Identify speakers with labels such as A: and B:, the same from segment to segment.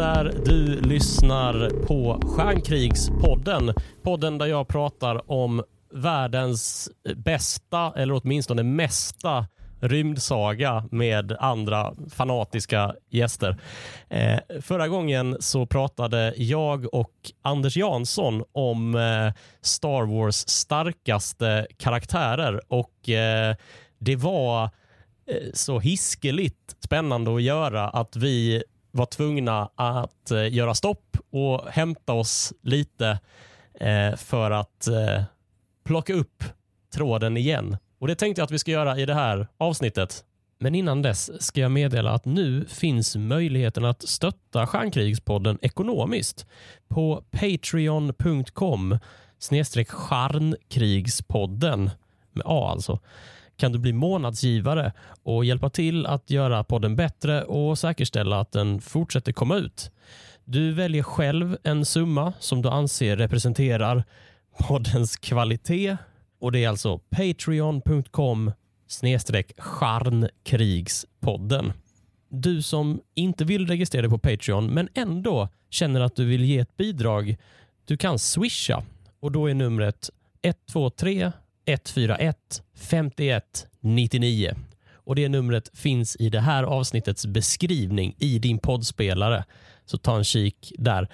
A: Där! Du lyssnar på Stjärnkrigspodden. Podden där jag pratar om världens bästa, eller åtminstone mesta, rymdsaga med andra fanatiska gäster. Eh, förra gången så pratade jag och Anders Jansson om eh, Star Wars starkaste karaktärer och eh, det var eh, så hiskeligt spännande att göra att vi var tvungna att eh, göra stopp och hämta oss lite eh, för att eh, plocka upp tråden igen. Och Det tänkte jag att vi ska göra i det här avsnittet. Men innan dess ska jag meddela att nu finns möjligheten att stötta Stjärnkrigspodden ekonomiskt på patreon.com snedstreck stjärnkrigspodden med A alltså kan du bli månadsgivare och hjälpa till att göra podden bättre och säkerställa att den fortsätter komma ut. Du väljer själv en summa som du anser representerar poddens kvalitet och det är alltså patreon.com snedstreck charnkrigspodden. Du som inte vill registrera dig på Patreon men ändå känner att du vill ge ett bidrag, du kan swisha och då är numret 123 141 51 99 och det numret finns i det här avsnittets beskrivning i din poddspelare. Så ta en kik där.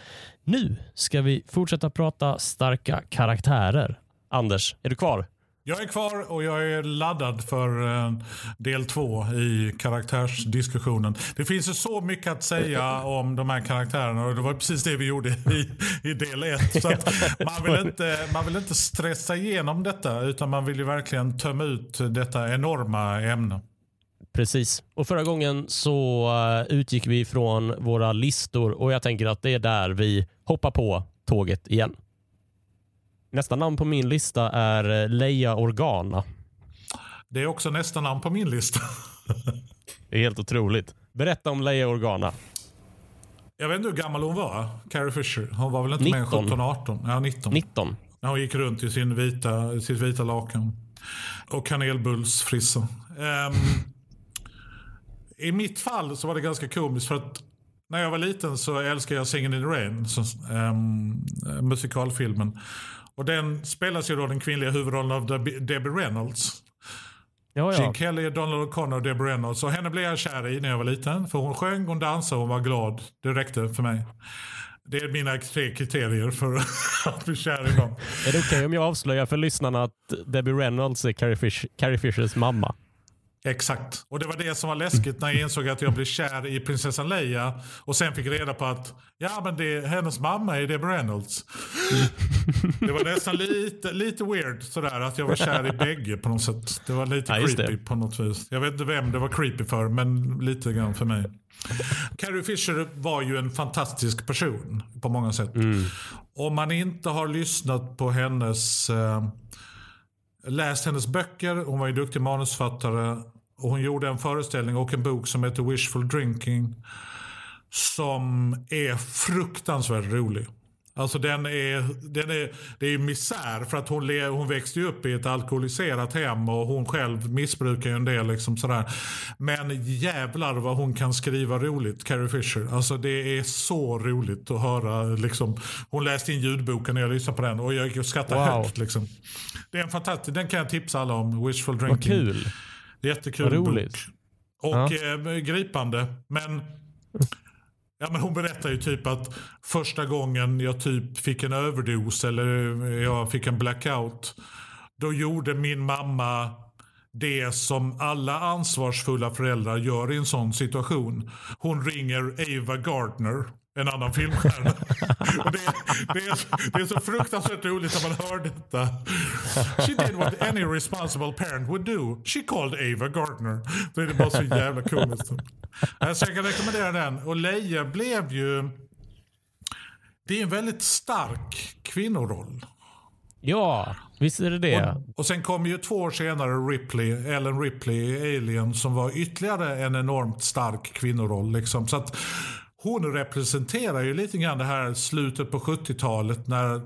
A: Nu ska vi fortsätta prata starka karaktärer. Anders, är du kvar?
B: Jag är kvar och jag är laddad för eh, del två i karaktärsdiskussionen. Det finns ju så mycket att säga om de här karaktärerna och det var precis det vi gjorde i, i del ett. Så man, vill inte, man vill inte stressa igenom detta utan man vill ju verkligen tömma ut detta enorma ämne.
A: Precis. Och Förra gången så eh, utgick vi från våra listor och jag tänker att det är där vi hoppar på tåget igen. Nästa namn på min lista är eh, Leia Organa.
B: Det är också nästa namn på min lista.
A: det är helt otroligt. Berätta om Leia Organa.
B: Jag vet inte hur gammal hon var, Carrie Fisher. Hon var väl inte 19. mer än 17-18? Ja, 19.
A: 19.
B: Ja, hon gick runt i sin vita, sitt vita lakan. Och kanelbullsfrissa. Um, I mitt fall så var det ganska komiskt för att när jag var liten så älskade jag Singin' in the Rain, så, um, musikalfilmen. Och den spelas ju då den kvinnliga huvudrollen av Debbie Reynolds. Ja, ja. Gene Kelly, Donald O'Connor och Debbie Reynolds. Och henne blev jag kär i när jag var liten. För hon sjöng, hon dansade och hon var glad. Det räckte för mig. Det är mina tre kriterier för att bli kär i någon.
A: Är det okej okay om jag avslöjar för lyssnarna att Debbie Reynolds är Carrie, Fish, Carrie Fishers mamma?
B: Exakt. Och det var det som var läskigt när jag insåg att jag blev kär i prinsessan Leia. Och sen fick reda på att ja, men det, hennes mamma är Debbie Reynolds. det var nästan lite, lite weird sådär att jag var kär i bägge på något sätt. Det var lite ja, creepy på något vis. Jag vet inte vem det var creepy för, men lite grann för mig. Carrie Fisher var ju en fantastisk person på många sätt. Mm. Om man inte har lyssnat på hennes eh, läst hennes böcker, hon var ju duktig manusfattare och hon gjorde en föreställning och en bok som heter Wishful Drinking. Som är fruktansvärt rolig. Alltså den är, den är, det är misär för att hon, le, hon växte upp i ett alkoholiserat hem och hon själv missbrukar ju en del. Liksom sådär. Men jävlar vad hon kan skriva roligt, Carrie Fisher. Alltså det är så roligt att höra. Liksom, hon läste in ljudboken när jag lyssnade på den och jag skrattar wow. högt. Liksom. Det är en fantastisk, den kan jag tipsa alla om, Wishful Drinking.
A: Vad kul.
B: Jättekul roligt. bok. Och ja. eh, gripande. Men, ja, men hon berättar ju typ att första gången jag typ fick en överdos eller jag fick en blackout. Då gjorde min mamma det som alla ansvarsfulla föräldrar gör i en sån situation. Hon ringer Ava Gardner en annan filmstjärna. och det, det, är, det är så fruktansvärt roligt när man hör detta. She did what any responsible parent would do. She called Ava Gardner. Det är bara så jävla komiskt. Så jag kan rekommendera den. Och Leia blev ju... Det är en väldigt stark kvinnoroll.
A: Ja, visst är det det.
B: Och, och sen kom ju två år senare Ripley, Ellen Ripley i Alien som var ytterligare en enormt stark kvinnoroll. Liksom. Så att hon representerar ju lite grann det här slutet på 70-talet när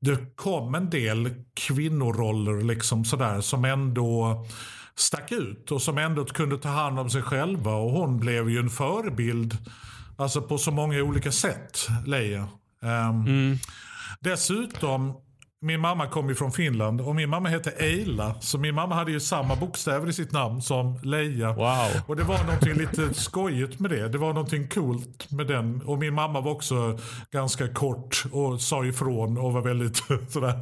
B: det kom en del kvinnoroller liksom sådär som ändå stack ut och som ändå kunde ta hand om sig själva och hon blev ju en förebild Alltså på så många olika sätt, Leia. Um, Dessutom, min mamma kom ju från Finland och min mamma hette Eila. Så min mamma hade ju samma bokstäver i sitt namn som Leia.
A: Wow.
B: Och det var någonting lite skojigt med det. Det var någonting coolt med den. Och min mamma var också ganska kort och sa ifrån och var väldigt sådär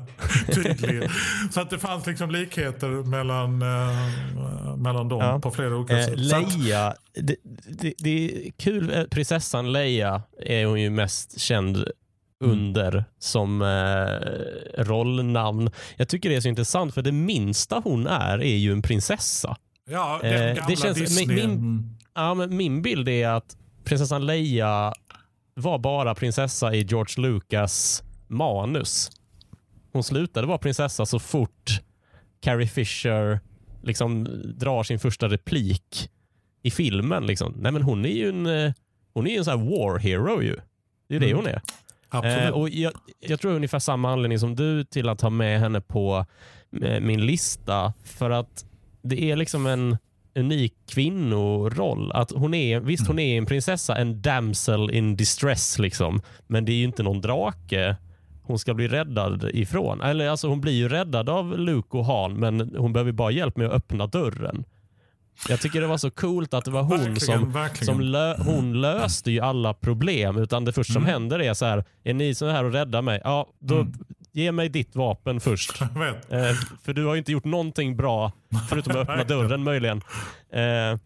B: tydlig. Så att det fanns liksom likheter mellan, uh, mellan dem
A: Ja.
B: på flera olika
A: Eh,
B: sätt. Så att-
A: Leia, det, det, det är kul. eh, Prinsessan Leia är hon ju mest känd under som eh, rollnamn. Jag tycker det är så intressant för det minsta hon är är ju en prinsessa.
B: Ja, den
A: Eh,
B: gamla
A: det känns-
B: Disney.
A: min- min-
B: Mm.
A: Ja, men min bild är att prinsessan Leia var bara prinsessa i George Lucas manus. Hon slutade vara prinsessa så fort Carrie Fisher liksom drar sin första replik i filmen. Liksom. Nej, men hon är ju en, eh, hon är ju en sån här war hero. Ju. Det är det
B: Mm.
A: hon är.
B: Absolut.
A: Eh, och jag, jag tror ungefär samma anledning som du till att ha med henne på eh, min lista. För att det är liksom en unik kvinnoroll. Att hon är, visst, hon är en prinsessa, en damsel in distress, liksom. men det är ju inte någon drake hon ska bli räddad ifrån. Eller alltså Hon blir ju räddad av Luke och Han, men hon behöver bara hjälp med att öppna dörren. Jag tycker det var så coolt att det var hon
B: Verkligen,
A: som,
B: verkligen.
A: som lö, hon löste ju alla problem. Utan det första som
B: Mm.
A: händer är så här, är ni så här och räddar mig? Ja, då
B: Mm.
A: ge mig ditt vapen först. Eh, för du har ju inte gjort någonting bra förutom att öppna dörren möjligen. Eh,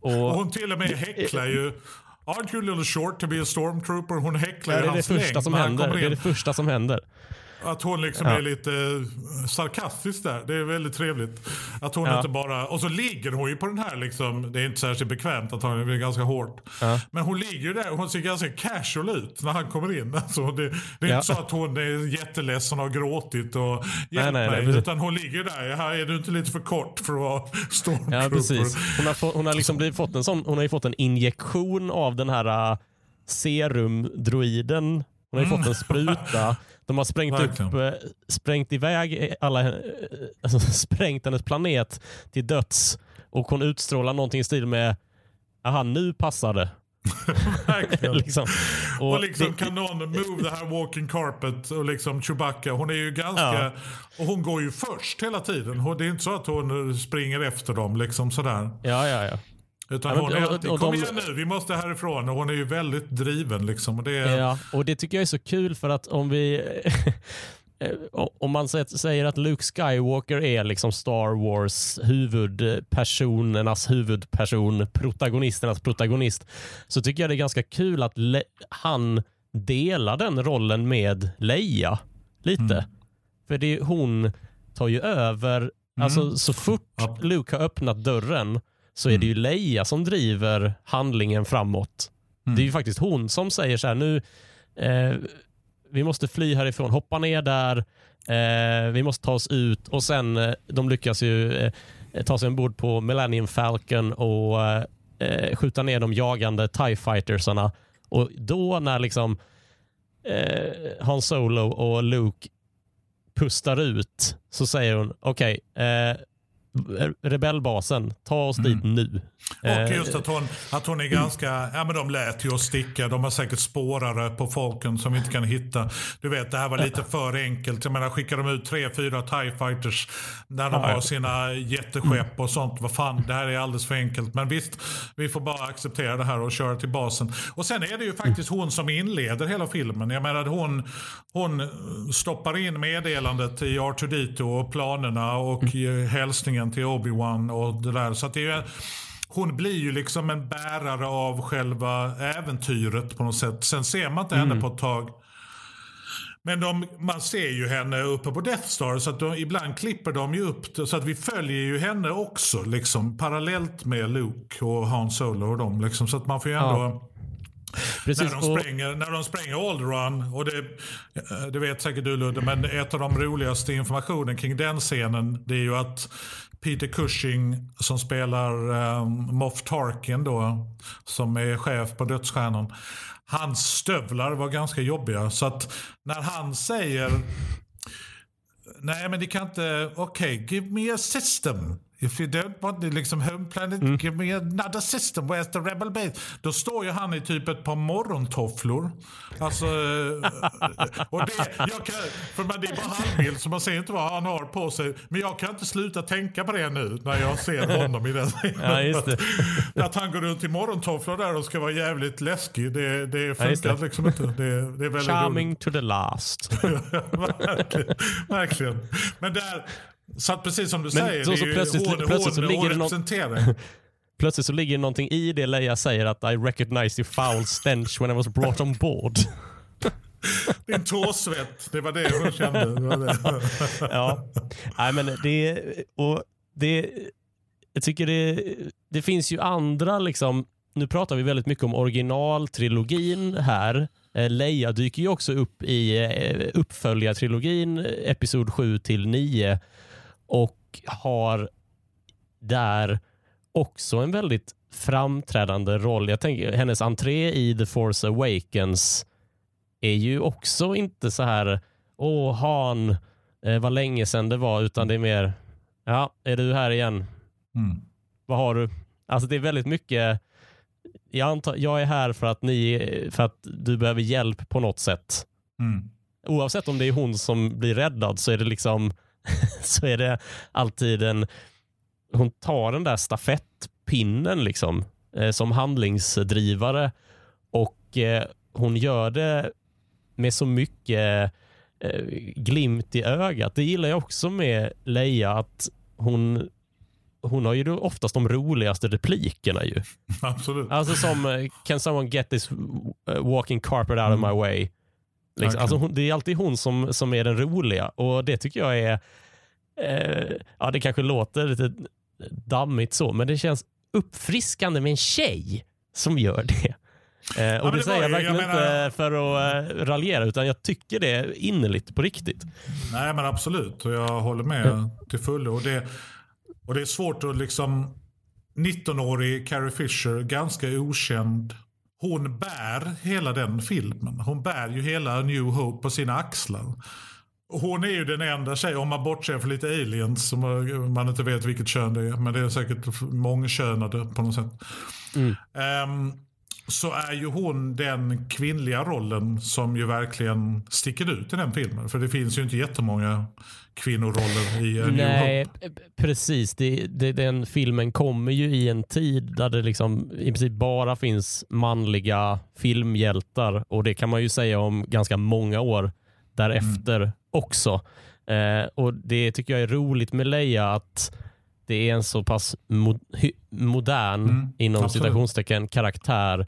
B: Och
A: och,
B: hon till och med häcklar ju. Aren't you a little short to be a stormtrooper? Hon häcklar
A: det
B: ju
A: är det
B: hans
A: första
B: längd
A: som
B: när han
A: händer. Det är det första som händer.
B: Att hon liksom
A: Ja.
B: är lite eh, sarkastisk där. Det är väldigt trevligt. Att hon
A: Ja.
B: inte bara... Och så ligger hon ju på den här liksom. Det är inte särskilt bekvämt att hon är ganska hårt.
A: Ja.
B: Men hon ligger ju där och hon ser ganska casual ut när han kommer in. Alltså det, det är inte så att hon är jätteledsen och har gråtit och hjälp
A: nej, nej,
B: mig. utan hon ligger där. Här är du inte lite för kort för att vara stormtrooper?
A: Ja, precis. Hon har, få, hon har, liksom blivit, fått en sån, hon har ju fått en injektion av den här uh, serumdroiden. Hon har ju fått en spruta. De har sprängt, upp,
B: Verkligen.
A: eh, sprängt iväg alla, eh, alltså, sprängt hennes planet till döds och hon utstrålar någonting i stil med Aha, nu passar det. Liksom.
B: Och, liksom
A: det-
B: kan någon move the här walking carpet och liksom Chewbacca. Hon är ju ganska...
A: Ja.
B: Och hon går ju först hela tiden. Det är inte så att hon springer efter dem liksom sådär.
A: Ja, ja, ja.
B: Utan
A: Ja, men-
B: hon är alltid, kom
A: de-
B: igen nu, vi måste härifrån. Och hon är ju väldigt driven liksom. Och det är,
A: Ja, och det tycker jag är så kul för att om vi om man sä- säger att Luke Skywalker är liksom Star Wars huvudpersonernas huvudperson, protagonisternas protagonist, så tycker jag det är ganska kul att Le- han delar den rollen med Leia lite.
B: Mm.
A: För det är, hon tar ju över, alltså så fort
B: Ja.
A: Luke har öppnat dörren så är det ju Leia som driver handlingen framåt. Det är ju faktiskt hon som säger så här nu, eh, vi måste fly härifrån, hoppa ner där, eh, vi måste ta oss ut och sen eh, de lyckas ju eh, ta sig ombord på Millennium Falcon och eh, skjuta ner de jagande TIE fightersarna. Och då när liksom eh, Han Solo och Luke pustar ut så säger hon okej, eh, rebellbasen, ta oss dit nu.
B: Och
A: Eh,
B: just att hon, att hon är ganska, ja men de lät ju oss sticka. De har säkert spårare på folken som vi inte kan hitta. Du vet det här var lite för enkelt. Jag menar skickar de ut tre, fyra TIE fighters när de har sina jätteskepp och sånt. Vad fan, det här är alldeles för enkelt. Men visst, vi får bara acceptera det här och köra till basen. Och sen är det ju faktiskt hon som inleder hela filmen. Jag menar hon, hon stoppar in meddelandet i R2D2 och planerna och mm. Hälsningen till Obi-Wan och det där. Så att det är ju hon blir ju liksom en bärare av själva äventyret på något sätt. Sen ser man inte henne på ett tag. Men de, man ser ju henne uppe på Death Star så att de, ibland klipper de ju upp det, så att vi följer ju henne också liksom parallellt med Luke och Han Solo och dem liksom. Så att man får ju ändå...
A: Ja. Precis.
B: När de,
A: och-
B: spränger, när de spränger Alderun, och det, eh, det vet säkert du Ludde, men ett av de roligaste informationen kring den scenen det är ju att Peter Cushing som spelar eh, Moff Tarkin då, som är chef på Dödsstjärnan. Hans stövlar var ganska jobbiga. Så att när han säger Nej men ni kan inte, okej, okay, give me a system. If you don't want the liksom home planet,
A: Mm.
B: give me another system. Where's the rebel base? Då står ju han i typ ett par morgontofflor. Alltså, eh, och det, jag kan, för man, det är bara halvbild så man ser inte vad han har på sig. Men jag kan inte sluta tänka på det nu när jag ser honom i den scenen.
A: Ja, det.
B: Att han går runt i morgontofflor där och ska vara jävligt läskig. Det, det
A: Ja,
B: funkar
A: det.
B: liksom inte. Det, det är väldigt
A: Charming
B: roligt.
A: to the last.
B: verkligen, verkligen. Men där, så att precis som du säger,
A: så-
B: det
A: så
B: är ju,
A: plötsligt- plötsligt så ligger det
B: representerar.
A: Plötsligt så ligger någonting i det Leia säger att I recognize your foul stench when I was brought on board.
B: Din tåsvett, det var det hon kände. Det var det.
A: ja. Nej, men det, och det, jag tycker det, det finns ju andra, liksom, nu pratar vi väldigt mycket om originaltrilogin här. Eh, Leia dyker ju också upp i eh, uppföljartrilogin, eh, episod 7 till 9 och har där också en väldigt framträdande roll. Jag tänker hennes entré i The Force Awakens är ju också inte så här, åh Han, eh, vad länge sedan det var, utan det är mer, ja, är du här igen?
B: Mm.
A: Vad har du? Alltså det är väldigt mycket, jag, antar, jag är här för att, ni, för att du behöver hjälp på något sätt.
B: Mm.
A: Oavsett om det är hon som blir räddad så är det liksom, så är det alltid en, hon tar den där stafettpinnen liksom, eh, som handlingsdrivare och eh, hon gör det med så mycket eh, glimt i ögat. Det gillar jag också med Leia, att hon, hon har ju oftast de roligaste replikerna ju.
B: Absolut.
A: Alltså som eh, “Can someone get this uh, walking carpet out of my way?” Liksom.
B: Verkligen.
A: alltså hon, Det är alltid hon som, som är den roliga och det tycker jag är, eh, ja det kanske låter lite dammigt så, men det känns uppfriskande med en tjej som gör det. Eh, och
B: men
A: det,
B: det
A: säger jag verkligen
B: jag menar-
A: inte för att eh, raljera, utan jag tycker det är innerligt på riktigt.
B: Nej men absolut, och jag håller med till fullo. Och det, och det är svårt att liksom... 19-årig Carrie Fisher, ganska okänd. Hon bär hela den filmen. Hon bär ju hela New Hope på sina axlar. Hon är ju den enda tjejen, om man bortser från lite aliens som man inte vet vilket kön det är. Men det är säkert mångkönade på något sätt. Ehm, så är ju hon den kvinnliga rollen som ju verkligen sticker ut i den filmen. För det finns ju inte jättemånga kvinnoroller i A New
A: Nej, precis. Det, det, den filmen kommer ju i en tid där det liksom i princip bara finns manliga filmhjältar och det kan man ju säga om ganska många år därefter också. Eh, och Det tycker jag är roligt med Leia att det är en så pass mo modern,
B: Mm,
A: inom
B: absolut.
A: citationstecken, karaktär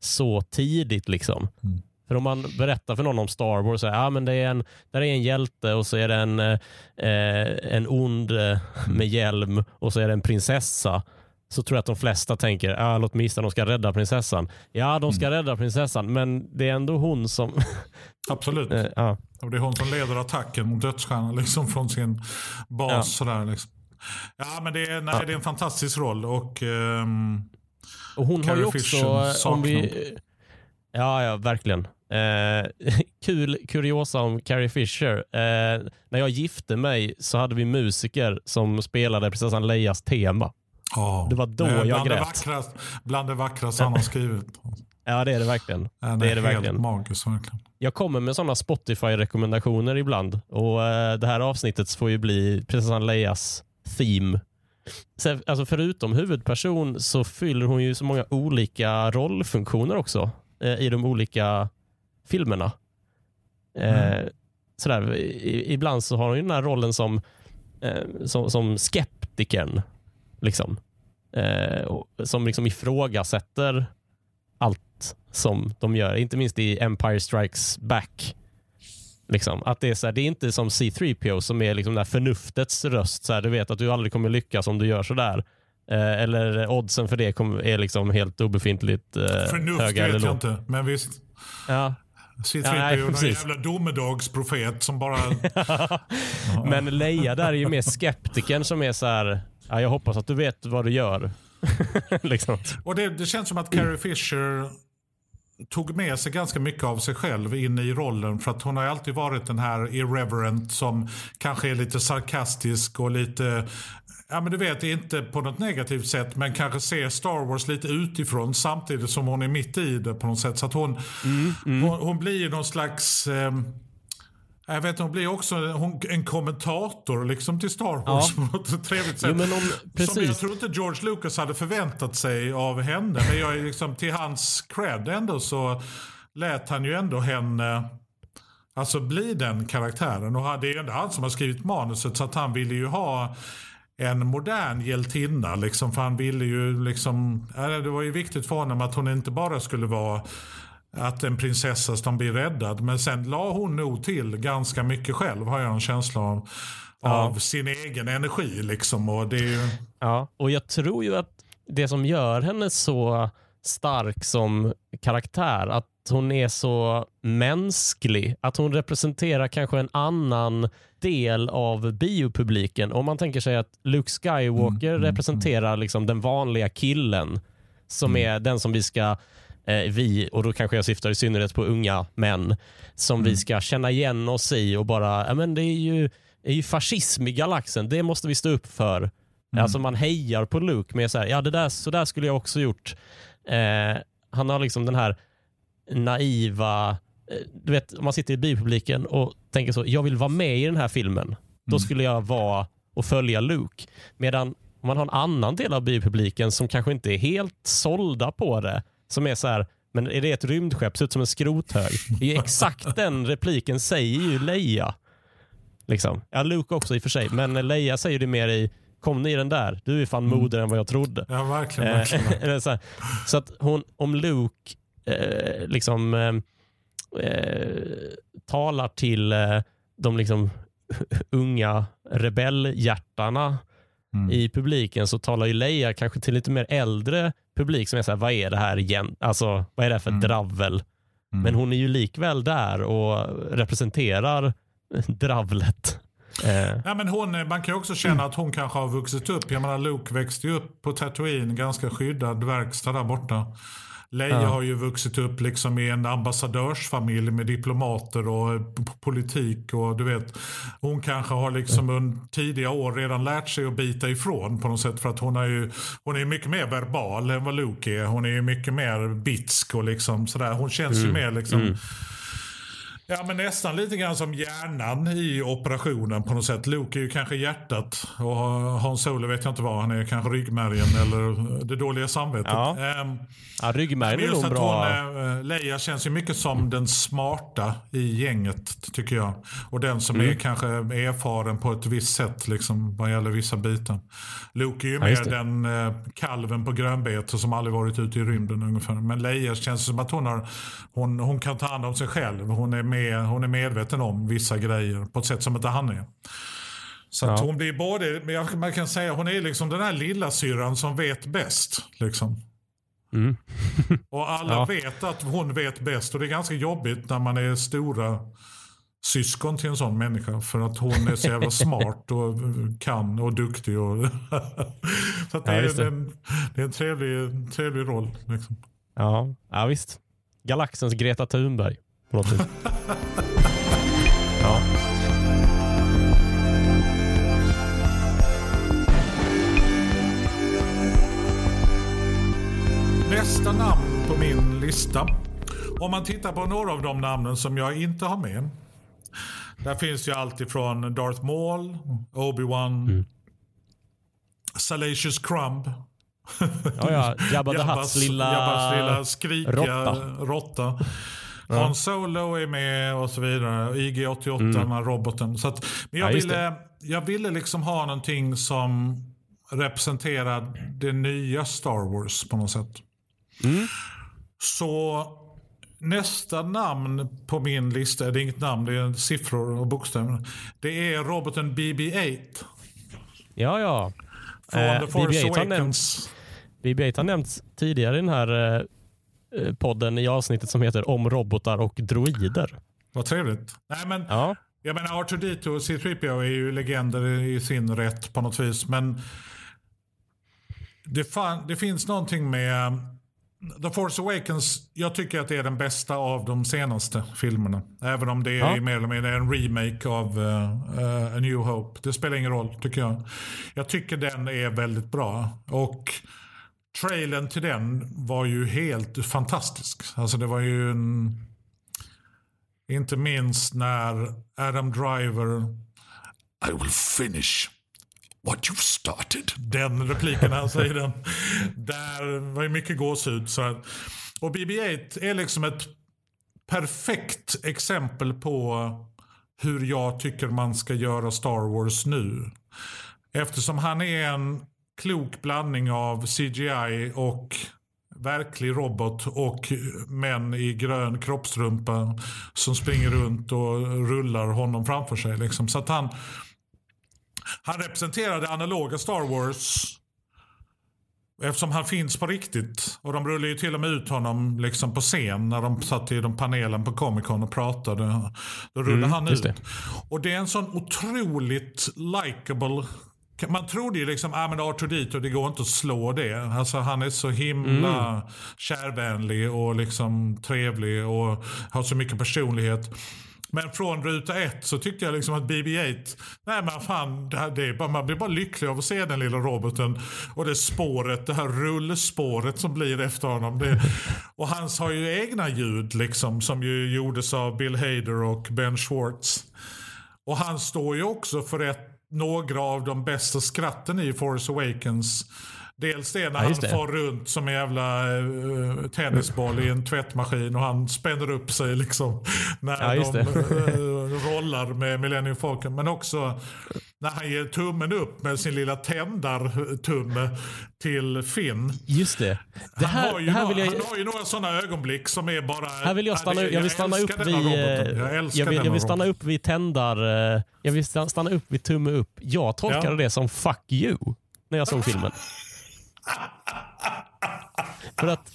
A: så tidigt. liksom.
B: Mm.
A: För om man berättar för någon om Star Wars, så är, ah, men det är en, där är en hjälte och så är det en, eh, en ond eh, med hjälm och så är det en prinsessa. Så tror jag att de flesta tänker, ah, låt mig gissa, de ska rädda prinsessan. Ja, de ska
B: Mm.
A: rädda prinsessan, men det är ändå hon som...
B: Absolut.
A: eh, ja.
B: Och det är hon som leder attacken mot dödsstjärnan liksom, från sin bas.
A: Ja.
B: Sådär, liksom. Ja men det är, nej, det är en fantastisk roll. Och, ehm,
A: Och hon har
B: Carrie
A: ju också... Om vi, ja, ja, verkligen. Eh, kul kuriosa om Carrie Fisher. Eh, när jag gifte mig så hade vi musiker som spelade prinsessan Leias tema.
B: ja,
A: Det var då jag
B: bland det
A: grät.
B: vackrast, Bland det vackraste han har skrivit.
A: Ja, det är det verkligen.
B: Ja,
A: Det är det
B: helt
A: verkligen.
B: magiskt verkligen.
A: Jag kommer med sådana Spotify-rekommendationer ibland och eh, det här avsnittet får ju bli prinsessan Leias theme. Så, alltså förutom huvudperson så fyller hon ju så många olika rollfunktioner också eh, i de olika filmerna. Eh,
B: Mm.
A: sådär, i, ibland så har hon ju den här rollen som, eh, som, som skeptikern. Liksom. Eh, som liksom ifrågasätter allt som de gör. Inte minst i Empire Strikes Back. Liksom. Att det, är så här, det är inte som C3PO som är liksom där förnuftets röst. Så här, du vet att du aldrig kommer lyckas om du gör sådär. Eh, eller oddsen för det kommer, är liksom helt obefintligt eh,
B: Förnuft
A: höga eller
B: vet jag inte. Men visst.
A: Ja.
B: C3PO
A: Ja, nej,
B: är
A: precis.
B: jävla domedagsprofet som bara...
A: Men Leia där är ju mer skeptiken som är så här, ja, jag hoppas att du vet vad du gör. liksom.
B: Och det, det känns som att Carrie Fisher tog med sig ganska mycket av sig själv in i rollen. För att hon har alltid varit den här irreverent som kanske är lite sarkastisk och lite ja men du vet, inte på något negativt sätt, men kanske ser Star Wars lite utifrån samtidigt som hon är mitt i det på något sätt. Så att hon, mm, mm. hon, hon, blir någon slags... Eh, jag vet hon blir också en kommentator liksom till Star Wars ja. på något trevligt sätt. Jo, om, som jag tror inte George Lucas hade förväntat sig av henne. Men jag är liksom, till hans cred ändå så lät han ju ändå henne alltså bli den karaktären. Och det är ju ändå han som har skrivit manuset så att han ville ju ha en modern hjältinna. Liksom, för han ville ju liksom, det var ju viktigt för honom att hon inte bara skulle vara att en prinsessa som blir räddad. Men sen la hon nog till ganska mycket själv har jag en känsla av. Ja. Av sin egen energi liksom. Och, det ju...
A: ja. och jag tror ju att det som gör henne så stark som karaktär, att hon är så mänsklig. Att hon representerar kanske en annan del av biopubliken. Om man tänker sig att Luke Skywalker mm, mm, representerar liksom den vanliga killen som mm. är den som vi ska vi, och då kanske jag syftar i synnerhet på unga män, som mm. vi ska känna igen oss i och bara, ja men det är ju, är ju fascism i galaxen, det måste vi stå upp för. Mm. Alltså man hejar på Luke med så här, ja det där, så där skulle jag också gjort. Eh, han har liksom den här naiva, eh, du vet om man sitter i biopubliken och tänker så, jag vill vara med i den här filmen. Mm. Då skulle jag vara och följa Luke. Medan om man har en annan del av biopubliken som kanske inte är helt sålda på det, som är så här, men är det ett rymdskepp, ser ut som en skrothög. Det är exakt den repliken säger ju Leia. Liksom. Ja, Luke också i och för sig, men Leia säger det mer i kom ni i den där? Du är fan mm. modigare än vad jag trodde.
B: Ja, verkligen. verkligen.
A: så, så, att hon, om Luke eh, liksom eh, eh, talar till eh, de liksom unga rebellhjärtarna mm. i publiken så talar ju Leia kanske till lite mer äldre publik som är så här, vad är det här igen? Alltså, vad är det för mm. dravel? Mm. Men hon är ju likväl där och representerar dravlet.
B: Eh. Ja, men hon, man kan också känna att hon kanske har vuxit upp. Jag menar Luke växte ju upp på Tatooine, ganska skyddad verkstad där borta. Leia ja. har ju vuxit upp liksom i en ambassadörsfamilj med diplomater och politik. och du vet, Hon kanske har liksom under tidiga år redan lärt sig att bita ifrån på något sätt. För att hon är ju hon är mycket mer verbal än vad Luke är. Hon är ju mycket mer bitsk och liksom sådär. Hon känns mm. ju mer liksom mm Ja, men nästan lite grann som hjärnan i operationen på något sätt. Luke är ju kanske hjärtat och Hans Solo vet jag inte vad. Han är kanske ryggmärgen eller det dåliga samvetet. Ja,
A: ähm, ja ryggmärgen är nog bra.
B: Hon, äh, Leia känns ju mycket som den smarta i gänget tycker jag. Och den som mm. är kanske erfaren på ett visst sätt liksom, vad gäller vissa bitar. Luke är ju ja, mer den äh, kalven på grönbete som aldrig varit ute i rymden ungefär. Men Leia känns som att hon, har, hon, hon kan ta hand om sig själv. Hon är med, hon är medveten om vissa grejer på ett sätt som inte han är. Så ja. hon blir både, man kan säga hon är liksom den här lilla syran som vet bäst. Liksom. Mm. och alla ja. vet att hon vet bäst och det är ganska jobbigt när man är stora syskon till en sån människa. För att hon är så jävla smart och kan och duktig. Och så det, ja, är en, det är en trevlig, trevlig roll. Liksom.
A: Ja, ja, visst. Galaxens Greta Thunberg vis. ja.
B: Nästa namn på min lista. Om man tittar på några av de namnen som jag inte har med. Där finns ju allt ifrån Darth Maul, Obi-Wan, mm. Salacious Crumb.
A: Ja, ja. Jabba the Hutts lilla,
B: Jabbas lilla skrikiga råtta. Han Solo är med och så vidare. IG-88, mm. den här roboten. Så att, men jag, ja, ville, jag ville liksom ha någonting som representerar det nya Star Wars på något sätt. Mm. Så nästa namn på min lista, det är inget namn, det är siffror och bokstäver. Det är roboten BB-8.
A: Ja, ja.
B: Från eh, The Force BB-8 Awakens.
A: BB-8 har nämnts tidigare i den här Eh, podden i avsnittet som heter Om robotar och droider.
B: Vad trevligt. Nej, men, ja. Jag menar R2D2 och C3PO är ju legender i sin rätt på något vis. Men det, fan, det finns någonting med The Force Awakens, jag tycker att det är den bästa av de senaste filmerna. Även om det är
A: Ja.
B: mer eller mindre en remake av eh, eh, A New Hope. Det spelar ingen roll tycker jag. Jag tycker den är väldigt bra. Och trailern till den var ju helt fantastisk. Alltså det var ju en... Inte minst när Adam Driver... I will finish what you've started. Den repliken han säger den. Där var ju mycket gåshud. Så här. Och BB-8 är liksom ett perfekt exempel på hur jag tycker man ska göra Star Wars nu. Eftersom han är en klok blandning av CGI och verklig robot och män i grön kroppstrumpa som springer runt och rullar honom framför sig. Liksom. Så att han, han representerar det analoga Star Wars Eftersom han finns på riktigt. Och de rullade ju till och med ut honom liksom på scen när de satt i de panelen på Comic Con och pratade. Då rullade
A: Mm,
B: han ut.
A: det.
B: Och det är en sån otroligt likable man trodde ju liksom, ah, men R2D2 det går inte att slå det. Alltså han är så himla
A: Mm.
B: kärvänlig och liksom trevlig och har så mycket personlighet. Men från ruta ett så tyckte jag liksom att BB-8, nej men fan, det här, det bara, man blir bara lycklig av att se den lilla roboten. Och det spåret, det här rullspåret som blir efter honom. Det, och hans har ju egna ljud liksom som ju gjordes av Bill Hader och Ben Schwartz. Och han står ju också för ett, några av de bästa skratten i Force Awakens. Dels det när
A: Ja,
B: han
A: det.
B: far runt som en jävla uh, tennisboll i en tvättmaskin och han spänner upp sig liksom när
A: Ja,
B: de eh, rollar med Millennium Falcon. Men också när han ger tummen upp med sin lilla tändartumme till Finn.
A: Just det. det
B: Han,
A: här,
B: har, ju
A: här
B: några,
A: jag,
B: han har ju några sådana ögonblick som är bara...
A: här vill jag stanna, jag vill stanna upp vid...
B: Jag älskar
A: Jag vill, jag vill stanna upp vid tändar... Jag vill sta- stanna upp vid tumme upp. Jag tolkade
B: Ja.
A: det som fuck you när jag såg filmen. För att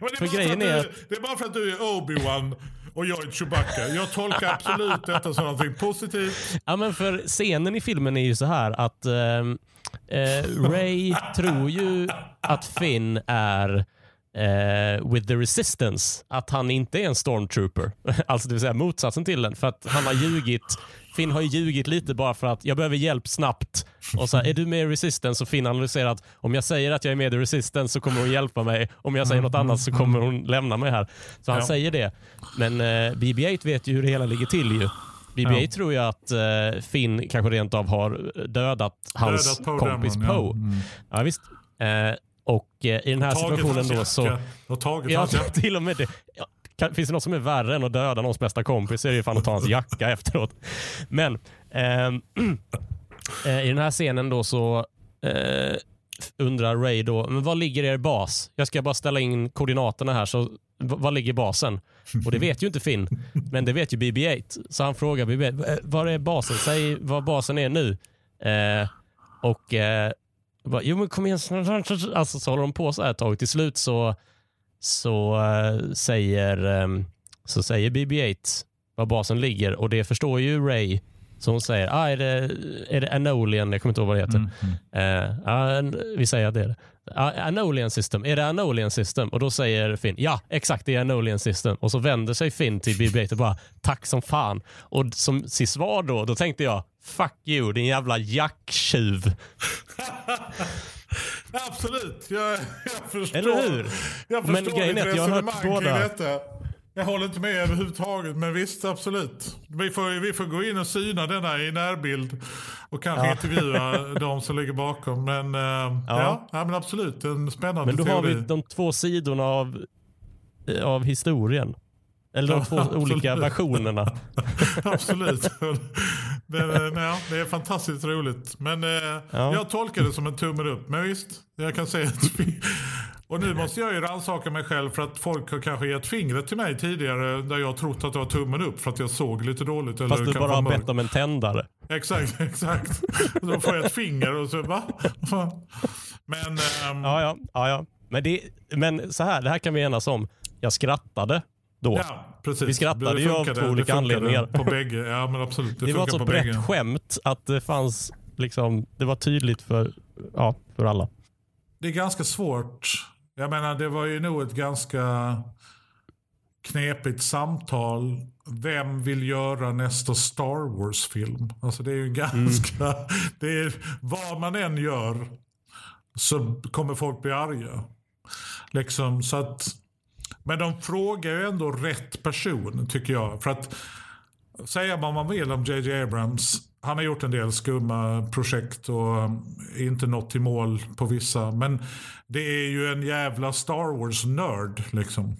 B: Men det, är
A: För
B: bara
A: grejen
B: för
A: är
B: att du, det är bara för att du är Obi-Wan och jag är Chewbacca. Jag tolkar absolut detta som någonting positivt.
A: Ja, men för scenen i filmen är ju så här att ehm, eh, Ray tror ju att Finn är eh, with the resistance. Att han inte är en stormtrooper. Alltså det vill säga motsatsen till den. För att han har ljugit. Finn har ju ljugit lite bara för att jag behöver hjälp snabbt. Och så här, är du med i resistance? Och Finn analyserar att om jag säger att jag är med i resistance så kommer hon hjälpa mig. Om jag säger något annat så kommer hon lämna mig här. Så han
B: Ja.
A: säger det. Men eh, BB-8 vet ju hur det hela ligger till ju. BB-8
B: Ja.
A: tror ju att eh, Finn kanske rent av har dödat hans
B: Dödat Poe
A: kompis
B: Dameron, ja.
A: Poe.
B: Mm.
A: Ja, visst. Eh, och eh, i den här situationen då så...
B: Och tagit
A: Ja, till och med det. Kan, finns det något som är värre än att döda någons bästa kompis så är det ju fan att ta hans jacka efteråt. Men ehm, eh, i den här scenen då så eh, undrar Ray då, men var ligger er bas? Jag ska bara ställa in koordinaterna här, så var ligger basen? Och det vet ju inte Finn, men det vet ju BB-8. Så han frågar BB-8, eh, var är basen? Säg var basen är nu. Eh, och eh, bara, jo men kom igen, alltså så håller de på så här ett tag. Till slut så, så eh, säger, ehm, så säger BB-8 var basen ligger och det förstår ju Ray. Så hon säger, ah, är, det, är det Anolian? Jag kommer inte ihåg vad det heter.
B: Mm.
A: Ja, en- vi säger att det är det. Ja, Anolian system. Är det Anolian system? Och då säger Finn, ja exakt det är Anolian system. Och så vänder sig Finn till BB-8 och bara, tack som fan. Och som sitt svar då, då tänkte jag, fuck you din jävla jacktjuv.
B: Absolut, jag, jag förstår.
A: Eller hur?
B: Jag
A: Men
B: förstår
A: grejen är att jag har hört båda.
B: Detta. Jag håller inte med överhuvudtaget, men visst absolut. Vi får, vi får gå in och syna denna i närbild och kanske
A: Ja.
B: intervjua de som ligger bakom. Men, eh, ja. Ja, men absolut, en spännande
A: Men då har
B: teori.
A: vi de två sidorna av, eh, av historien. Eller de
B: Ja,
A: två
B: absolut.
A: olika versionerna.
B: Absolut. det, är- ja, det är fantastiskt roligt. Men eh,
A: Ja.
B: jag tolkar det som en tummen upp. Men visst, jag kan säga att vi... Och nu måste jag ju rannsaka mig själv för att folk har kanske gett fingret till mig tidigare där jag trott att det var tummen upp för att jag såg lite dåligt. Eller
A: Fast du bara har
B: mörk.
A: bett om en tändare.
B: Exakt, exakt. Då får jag ett finger och så va? Men ehm,
A: Ja, ja. ja, ja. Men, det, men så här, det här kan vi enas om. Jag skrattade då.
B: ja, precis.
A: Vi skrattade
B: Det
A: ju av två olika anledningar.
B: På bägge, ja men absolut. Det,
A: Det, var ett så brett
B: bägge.
A: skämt att det fanns liksom, det var tydligt för, ja, för alla.
B: Det är ganska svårt. Jag menar, det var ju nog ett ganska knepigt samtal. Vem vill göra nästa Star Wars-film? Alltså det är ju ganska... Mm. Det är, vad man än gör så kommer folk bli arga. Liksom, så att, men de frågar ju ändå rätt person, tycker jag. För att säga vad man vill om JJ Abrams. Han har gjort en del skumma projekt och inte nått i mål på vissa. Men det är ju en jävla Star Wars-nörd. Liksom.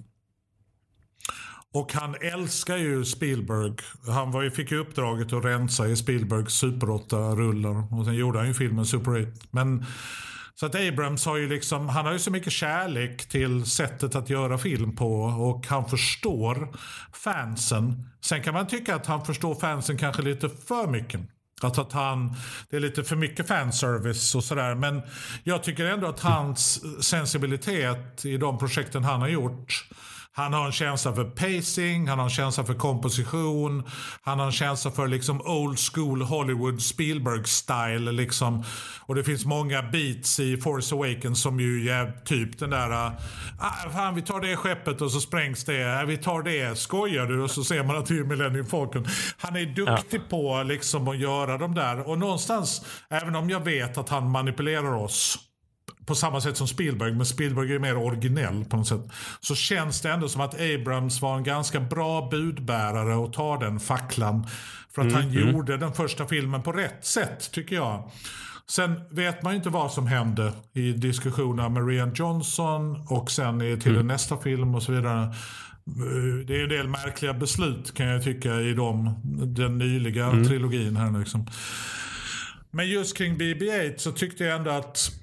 B: Och han älskar ju Spielberg. Han var ju, fick ju uppdraget att rensa i Spielbergs Super 8-rullar. Och sen gjorde han ju filmen Super 8. Men så att Abrams har ju liksom, han har ju så mycket kärlek till sättet att göra film på och han förstår fansen. Sen kan man tycka att han förstår fansen kanske lite för mycket. Alltså att han, det är lite för mycket fanservice och sådär. Men jag tycker ändå att hans sensibilitet i de projekten han har gjort han har en känsla för pacing, han har en känsla för komposition. Han har en känsla för liksom old school Hollywood Spielberg-style. Liksom. Och det finns många beats i Force Awakens som ju är typ den där... Ah, fan, vi tar det skeppet och så sprängs det. Ah, vi tar det. Skojar du? Och så ser man att det är Millennium Falcon. Han är duktig ja. på liksom att göra de där. Och någonstans, även om jag vet att han manipulerar oss på samma sätt som Spielberg, men Spielberg är mer originell på något sätt. Så känns det ändå som att Abrams var en ganska bra budbärare och ta den facklan. För att mm, han mm. gjorde den första filmen på rätt sätt, tycker jag. Sen vet man ju inte vad som hände i diskussionerna med Rian Johnson och sen till mm. nästa film och så vidare. Det är en del märkliga beslut kan jag tycka i de, den nyliga mm. trilogin här. Liksom. Men just kring BB-8 så tyckte jag ändå att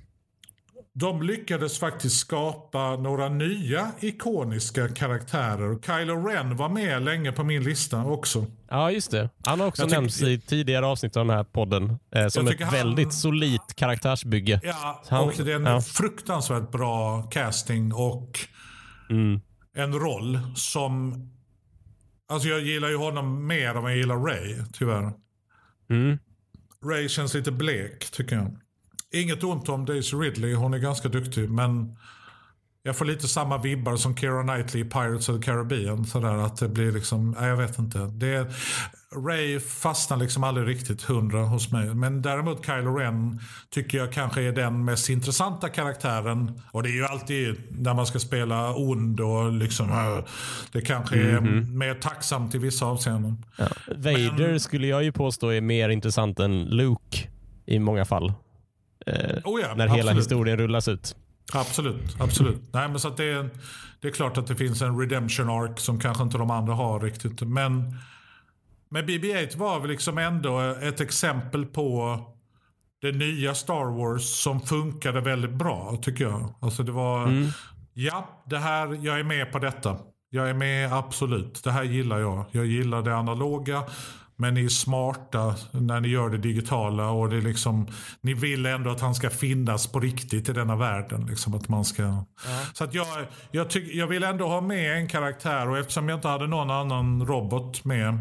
B: de lyckades faktiskt skapa några nya ikoniska karaktärer. Kylo Ren var med länge på min lista också.
A: Ja, just det. Han har också jag nämnts i tidigare avsnitt av den här podden eh, som ett han, väldigt solitt karaktärsbygge.
B: Ja, han, och det är en ja. fruktansvärt bra casting och mm. en roll som... Alltså jag gillar ju honom mer än jag gillar Ray, tyvärr. Mm. Ray känns lite blek, tycker jag. Inget ont om Daisy Ridley, hon är ganska duktig. Men jag får lite samma vibbar som Keira Knightley i Pirates of the Caribbean. Sådär att det blir liksom, nej jag vet inte. Det, Ray fastnar liksom aldrig riktigt hundra hos mig. Men däremot Kylo Ren tycker jag kanske är den mest intressanta karaktären. Och det är ju alltid när man ska spela ond och liksom, äh, det kanske är mm -hmm. mer tacksamt i vissa avseenden.
A: Ja. Vader Men, skulle jag ju påstå är mer intressant än Luke i många fall eh, oh ja, när hela historien rullas ut.
B: Absolut, absolut. Nej, men så det, är, det är klart att det finns en redemption arc som kanske inte de andra har riktigt. Men, men BB-8 var väl liksom ändå ett exempel på det nya Star Wars som funkade väldigt bra tycker jag. Alltså det var, mm. ja, det här, jag är med på detta. Jag är med absolut. Det här gillar jag. Jag gillar det analoga. Men ni är smarta när ni gör det digitala och det liksom, ni vill ändå att han ska finnas på riktigt i denna världen. Liksom, att man ska, ja. Så att jag, jag, tyck, jag vill ändå ha med en karaktär och eftersom jag inte hade någon annan robot med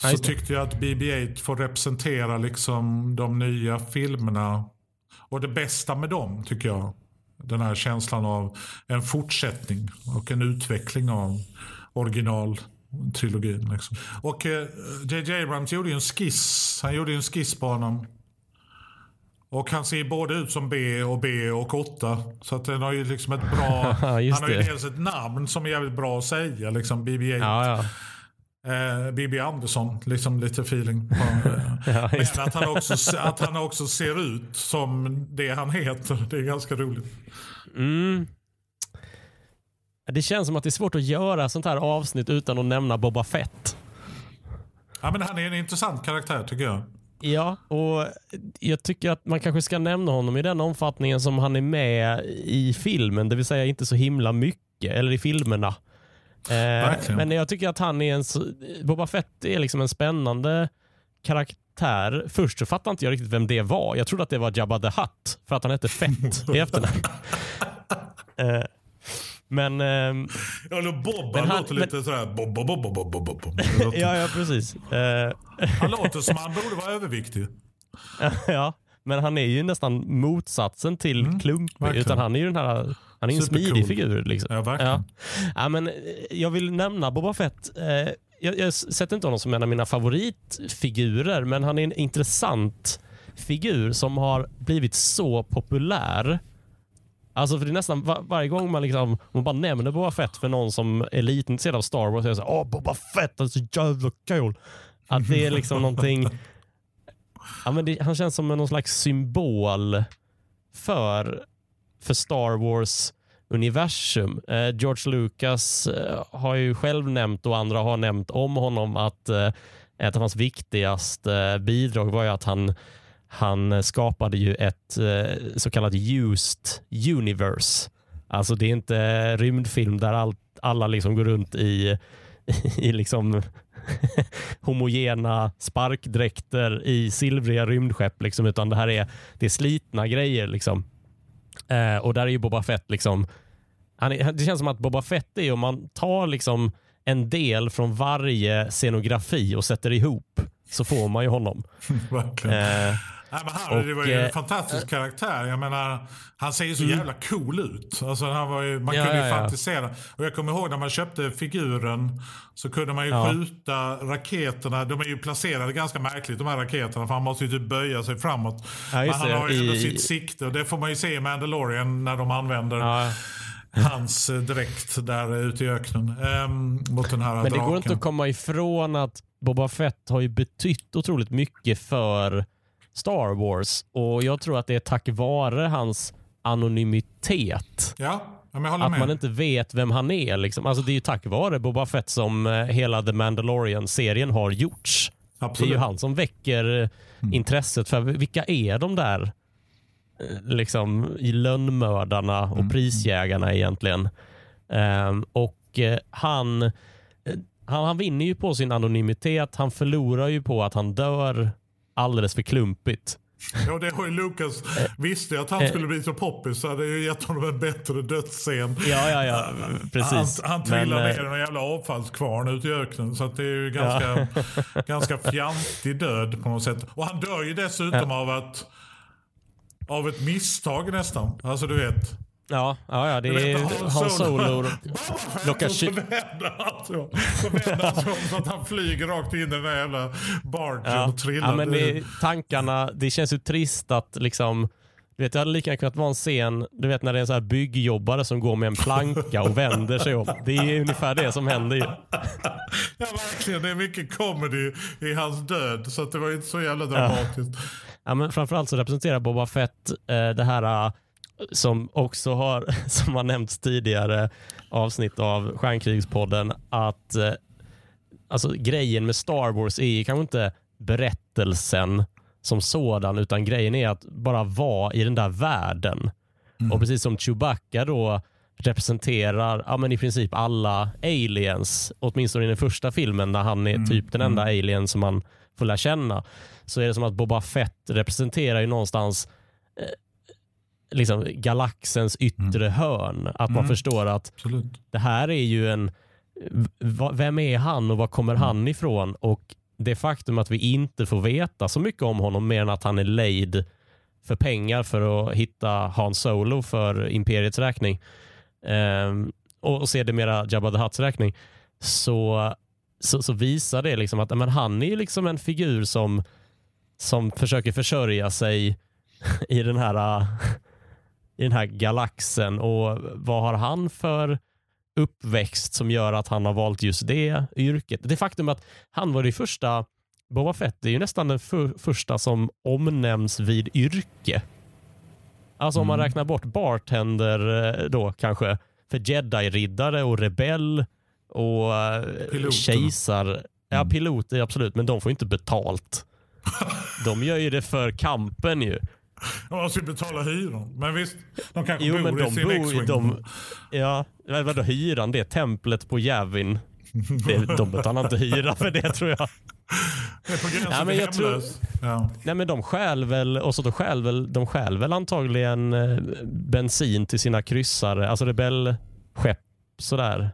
B: så tyckte jag att BB-8 får representera liksom de nya filmerna. Och det bästa med dem tycker jag. Den här känslan av en fortsättning och en utveckling av original trilogin. Liksom. Och J.J. Eh, Abrams gjorde ju en skiss. Han gjorde en skiss på honom. Och han ser både ut som B och B och 8. Så att den har ju liksom ett bra... han har ju dels ett namn som är jävligt bra att säga. Liksom BB-8. Ja, ja. Eh, Bibi Andersson, liksom lite feeling. På, ja, Men att han, också, att han också ser ut som det han heter. Det är ganska roligt.
A: Mm. Det känns som att det är svårt att göra sånt här avsnitt utan att nämna Boba Fett.
B: Ja, men han är en intressant karaktär tycker jag.
A: Ja, och jag tycker att man kanske ska nämna honom i den omfattningen som han är med i filmen, det vill säga inte så himla mycket, eller i filmerna. Eh, men jag tycker att han är en, Boba Fett är liksom en spännande karaktär. Först så fattade inte jag riktigt vem det var. Jag trodde att det var Jabba the Hutt för att han hette Fett i efternamn. eh, men... Ehm,
B: ja, då Bob, han, låter men, lite sådär... Bob, bob, bob, bob, bob, bob.
A: ja, ja, precis. Uh,
B: han låter som han borde vara överviktig.
A: ja, men han är ju nästan motsatsen till
B: Mm,
A: klumpig. Utan han är ju den här, han är en smidig figur. Liksom.
B: Ja, verkligen.
A: Ja. Ja, men eh, jag vill nämna Boba Fett. Eh, jag, jag sätter inte honom som en av mina favoritfigurer, men han är en intressant figur som har blivit så populär. Alltså för det är nästan var, varje gång man, liksom, man bara nämner Boba Fett för någon som är lite intresserad av Star Wars, så är det så här, Åh, Boba Fett, han är så jävla kul. Att det är liksom någonting... Ja, men det, han känns som någon slags symbol för, för Star Wars universum. Eh, George Lucas eh, har ju själv nämnt och andra har nämnt om honom att eh, ett av hans viktigaste bidrag var ju att han, han skapade ju ett eh, så kallat used universe. Alltså det är inte rymdfilm där allt, alla liksom går runt i, i liksom homogena sparkdräkter i silvriga rymdskepp, liksom, utan det här är, det är slitna grejer. Liksom. Eh, och där är ju Boba Fett liksom, han är, det känns som att Boba Fett är om man tar liksom en del från varje scenografi och sätter ihop så får man ju honom. Eh,
B: Nej, men han, det var ju
A: och,
B: en
A: eh,
B: fantastisk karaktär. Jag menar, han ser ju så jävla cool ut. Alltså, han var ju, man
A: Ja,
B: kunde ju
A: ja,
B: fantisera. Och jag kommer ihåg när man köpte figuren så kunde man ju
A: Ja.
B: skjuta raketerna. De är ju placerade ganska märkligt de här raketerna för han måste ju typ böja sig framåt. Men han
A: det.
B: har ju
A: I-
B: sitt sikte och det får man ju se i Mandalorian när de använder hans eh, dräkt där ute i öknen. Ehm, mot den här
A: men det
B: draken.
A: går inte att komma ifrån att Boba Fett har ju betytt otroligt mycket för Star Wars och jag tror att det är tack vare hans anonymitet.
B: Ja, jag håller
A: Att
B: med.
A: man inte vet vem han är. Liksom. Alltså, det är ju tack vare Boba Fett som eh, hela The Mandalorian-serien har gjorts. Det är
B: Absolut.
A: ju han som väcker eh, intresset för vilka är de där eh, liksom, lönnmördarna och prisjägarna egentligen. Ehm, och han, han, han vinner ju på sin anonymitet. Han förlorar ju på att han dör alldeles för klumpigt.
B: Ja, det har ju Lucas.
A: Eh,
B: Visste jag att han skulle bli så poppis så hade jag ju gett honom en bättre dödsscen.
A: Ja, ja, ja. Precis.
B: Han, han
A: Men,
B: trillar
A: eh,
B: ner i någon jävla avfallskvarn ute i öknen. Så det är ju ganska, ganska fjantig död på något sätt. Och han dör ju dessutom av att av ett misstag nästan. Alltså du vet.
A: Ja, ja, ja, det är
B: Han Solo.
A: Lockar
B: så vänder han vänder han så, att han flyger rakt in i den där jävla bargen
A: Ja.
B: och trillar.
A: Ja, men det, tankarna, det känns ju trist att liksom du vet, det hade lika gärna kunnat vara en scen, du vet när det är en så här byggjobbare som går med en planka och vänder sig om. Det är ungefär det som händer ju.
B: Ja verkligen, det är mycket comedy i hans död. Så att det var inte så jävla dramatiskt.
A: Ja, men framförallt så representerar Boba Fett eh, det här som också har, som har nämnts tidigare avsnitt av Stjärnkrigspodden, att eh, alltså, grejen med Star Wars är kanske inte berättelsen som sådan, utan grejen är att bara vara i den där världen. Och precis som Chewbacca då representerar ja, men i princip alla aliens, åtminstone i den första filmen när han är typ den enda alien som man får lära känna, så är det som att Boba Fett representerar ju någonstans eh, liksom galaxens yttre hörn. Att man förstår att
B: Absolut.
A: det här är ju en... Vem är han och var kommer han ifrån? Och det faktum att vi inte får veta så mycket om honom mer än att han är lejd för pengar för att hitta Han Solo för Imperiets räkning ehm, och, och sedermera Jabba the Hutts räkning så, så, så visar det liksom att men han är ju liksom en figur som, som försöker försörja sig i den här i den här galaxen och vad har han för uppväxt som gör att han har valt just det yrket? Det faktum att han var det första, Boba Fett är ju nästan den för, första som omnämns vid yrke. Alltså om man räknar bort bartender eh, då kanske, för jedi-riddare och rebell och eh,
B: Piloterna.
A: kejsar, ja piloter absolut, men de får inte betalt. De gör ju det för kampen ju.
B: De måste ju betala hyran. Men visst, de kanske
A: Jo,
B: bor
A: men
B: i
A: de
B: sin
A: bor. De, ja, men vadå hyran? Det är templet på Javin. Det, de betalar inte hyra för det tror jag.
B: Det är på gränsen
A: Ja, men
B: till
A: jag tror-
B: hemlös. Ja.
A: Nej men de stjäl väl, och så de stjäl väl, de stjäl väl antagligen eh, bensin till sina kryssare, alltså rebellskepp sådär.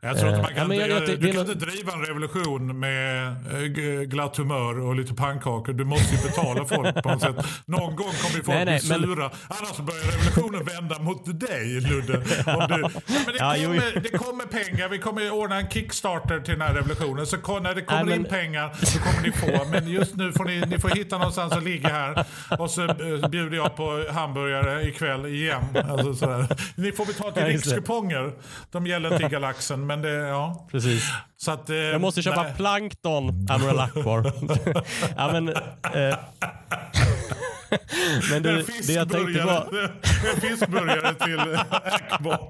B: Jag tror inte man
A: Eh,
B: kan,
A: ja, men jag-
B: du
A: det är
B: kan
A: något-
B: inte driva en revolution med eh, glatt humör och lite pannkakor. Du måste ju betala folk på något sätt. Någon gång kommer ju folk
A: Nej, nej,
B: bli
A: men-
B: sura. Annars börjar revolutionen vända mot dig Ludde. Om du, ja, men det,
A: Ja, jo,
B: kommer, det kommer pengar. Vi kommer ordna en kickstarter till den här revolutionen. Så när det kommer
A: Nej,
B: in
A: men-
B: pengar så kommer ni få. Men just nu får ni, ni får hitta någonstans att ligga här. Och så eh, bjuder jag på hamburgare ikväll igen. Alltså. Ni får betala till rikskuponger. De gäller inte i Galaxen. Men det, ja.
A: Precis.
B: Så att, eh,
A: Jag måste köpa
B: nej.
A: plankton, Admiral Akbar. ja, men, eh, men
B: En
A: du, det jag tänkte var...
B: en fiskburgare till Akbar.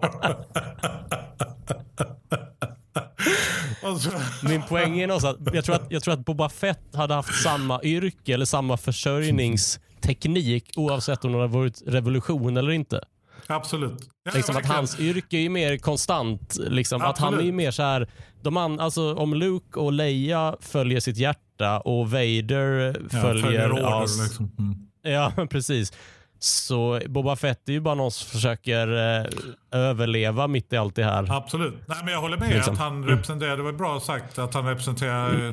A: Min poäng är någonstans att jag tror, att jag tror att Boba Fett hade haft samma yrke eller samma försörjningsteknik oavsett om det hade varit revolution eller inte.
B: Absolut. Ja,
A: Liksom att hans yrke är ju mer konstant. Liksom, att han är ju mer så här, de an, alltså, om Luke och Leia följer sitt hjärta och Vader
B: Ja,
A: följer...
B: följer order,
A: ja,
B: liksom. mm.
A: Ja, precis. Så Boba Fett är ju bara någon som försöker eh, överleva mitt i allt det här.
B: Absolut. Nej, men jag håller med
A: Liksom.
B: att han representerar, det var bra sagt, att han representerar eh,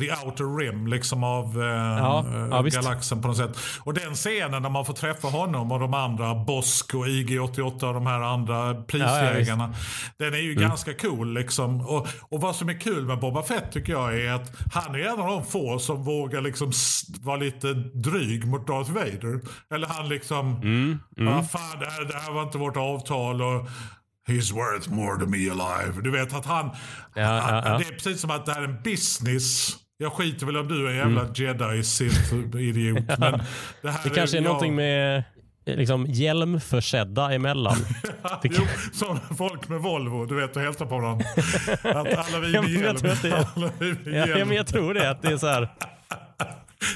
B: the outer rim liksom av eh,
A: Ja, ja,
B: galaxen på något sätt. Och den scenen när man får träffa honom och de andra, Bosk och IG-88 och de här andra prisjägarna. den är ju
A: Mm.
B: ganska cool liksom. Och, och vad som är kul med Boba Fett tycker jag är att han är en av de få som vågar liksom vara lite dryg mot Darth Vader. Eller han liksom,
A: Mm,
B: ah, fan det här, det här var inte vårt avtal. och He's worth more to me alive. Du vet att han...
A: Ja, ja, ja.
B: Det är precis som att det här är en business. Jag skiter väl om du är en jävla jedi sith idiot Men det, här
A: Det kanske är
B: jag-
A: någonting med eh, liksom, hjälmförsedda emellan. Det
B: Jo, som folk med Volvo, du vet, och hälsar på dem. Att alla vi med hjälm.
A: tror att det är-
B: Alla vi med
A: ja,
B: hjälm.
A: men jag tror det. Att det är så här,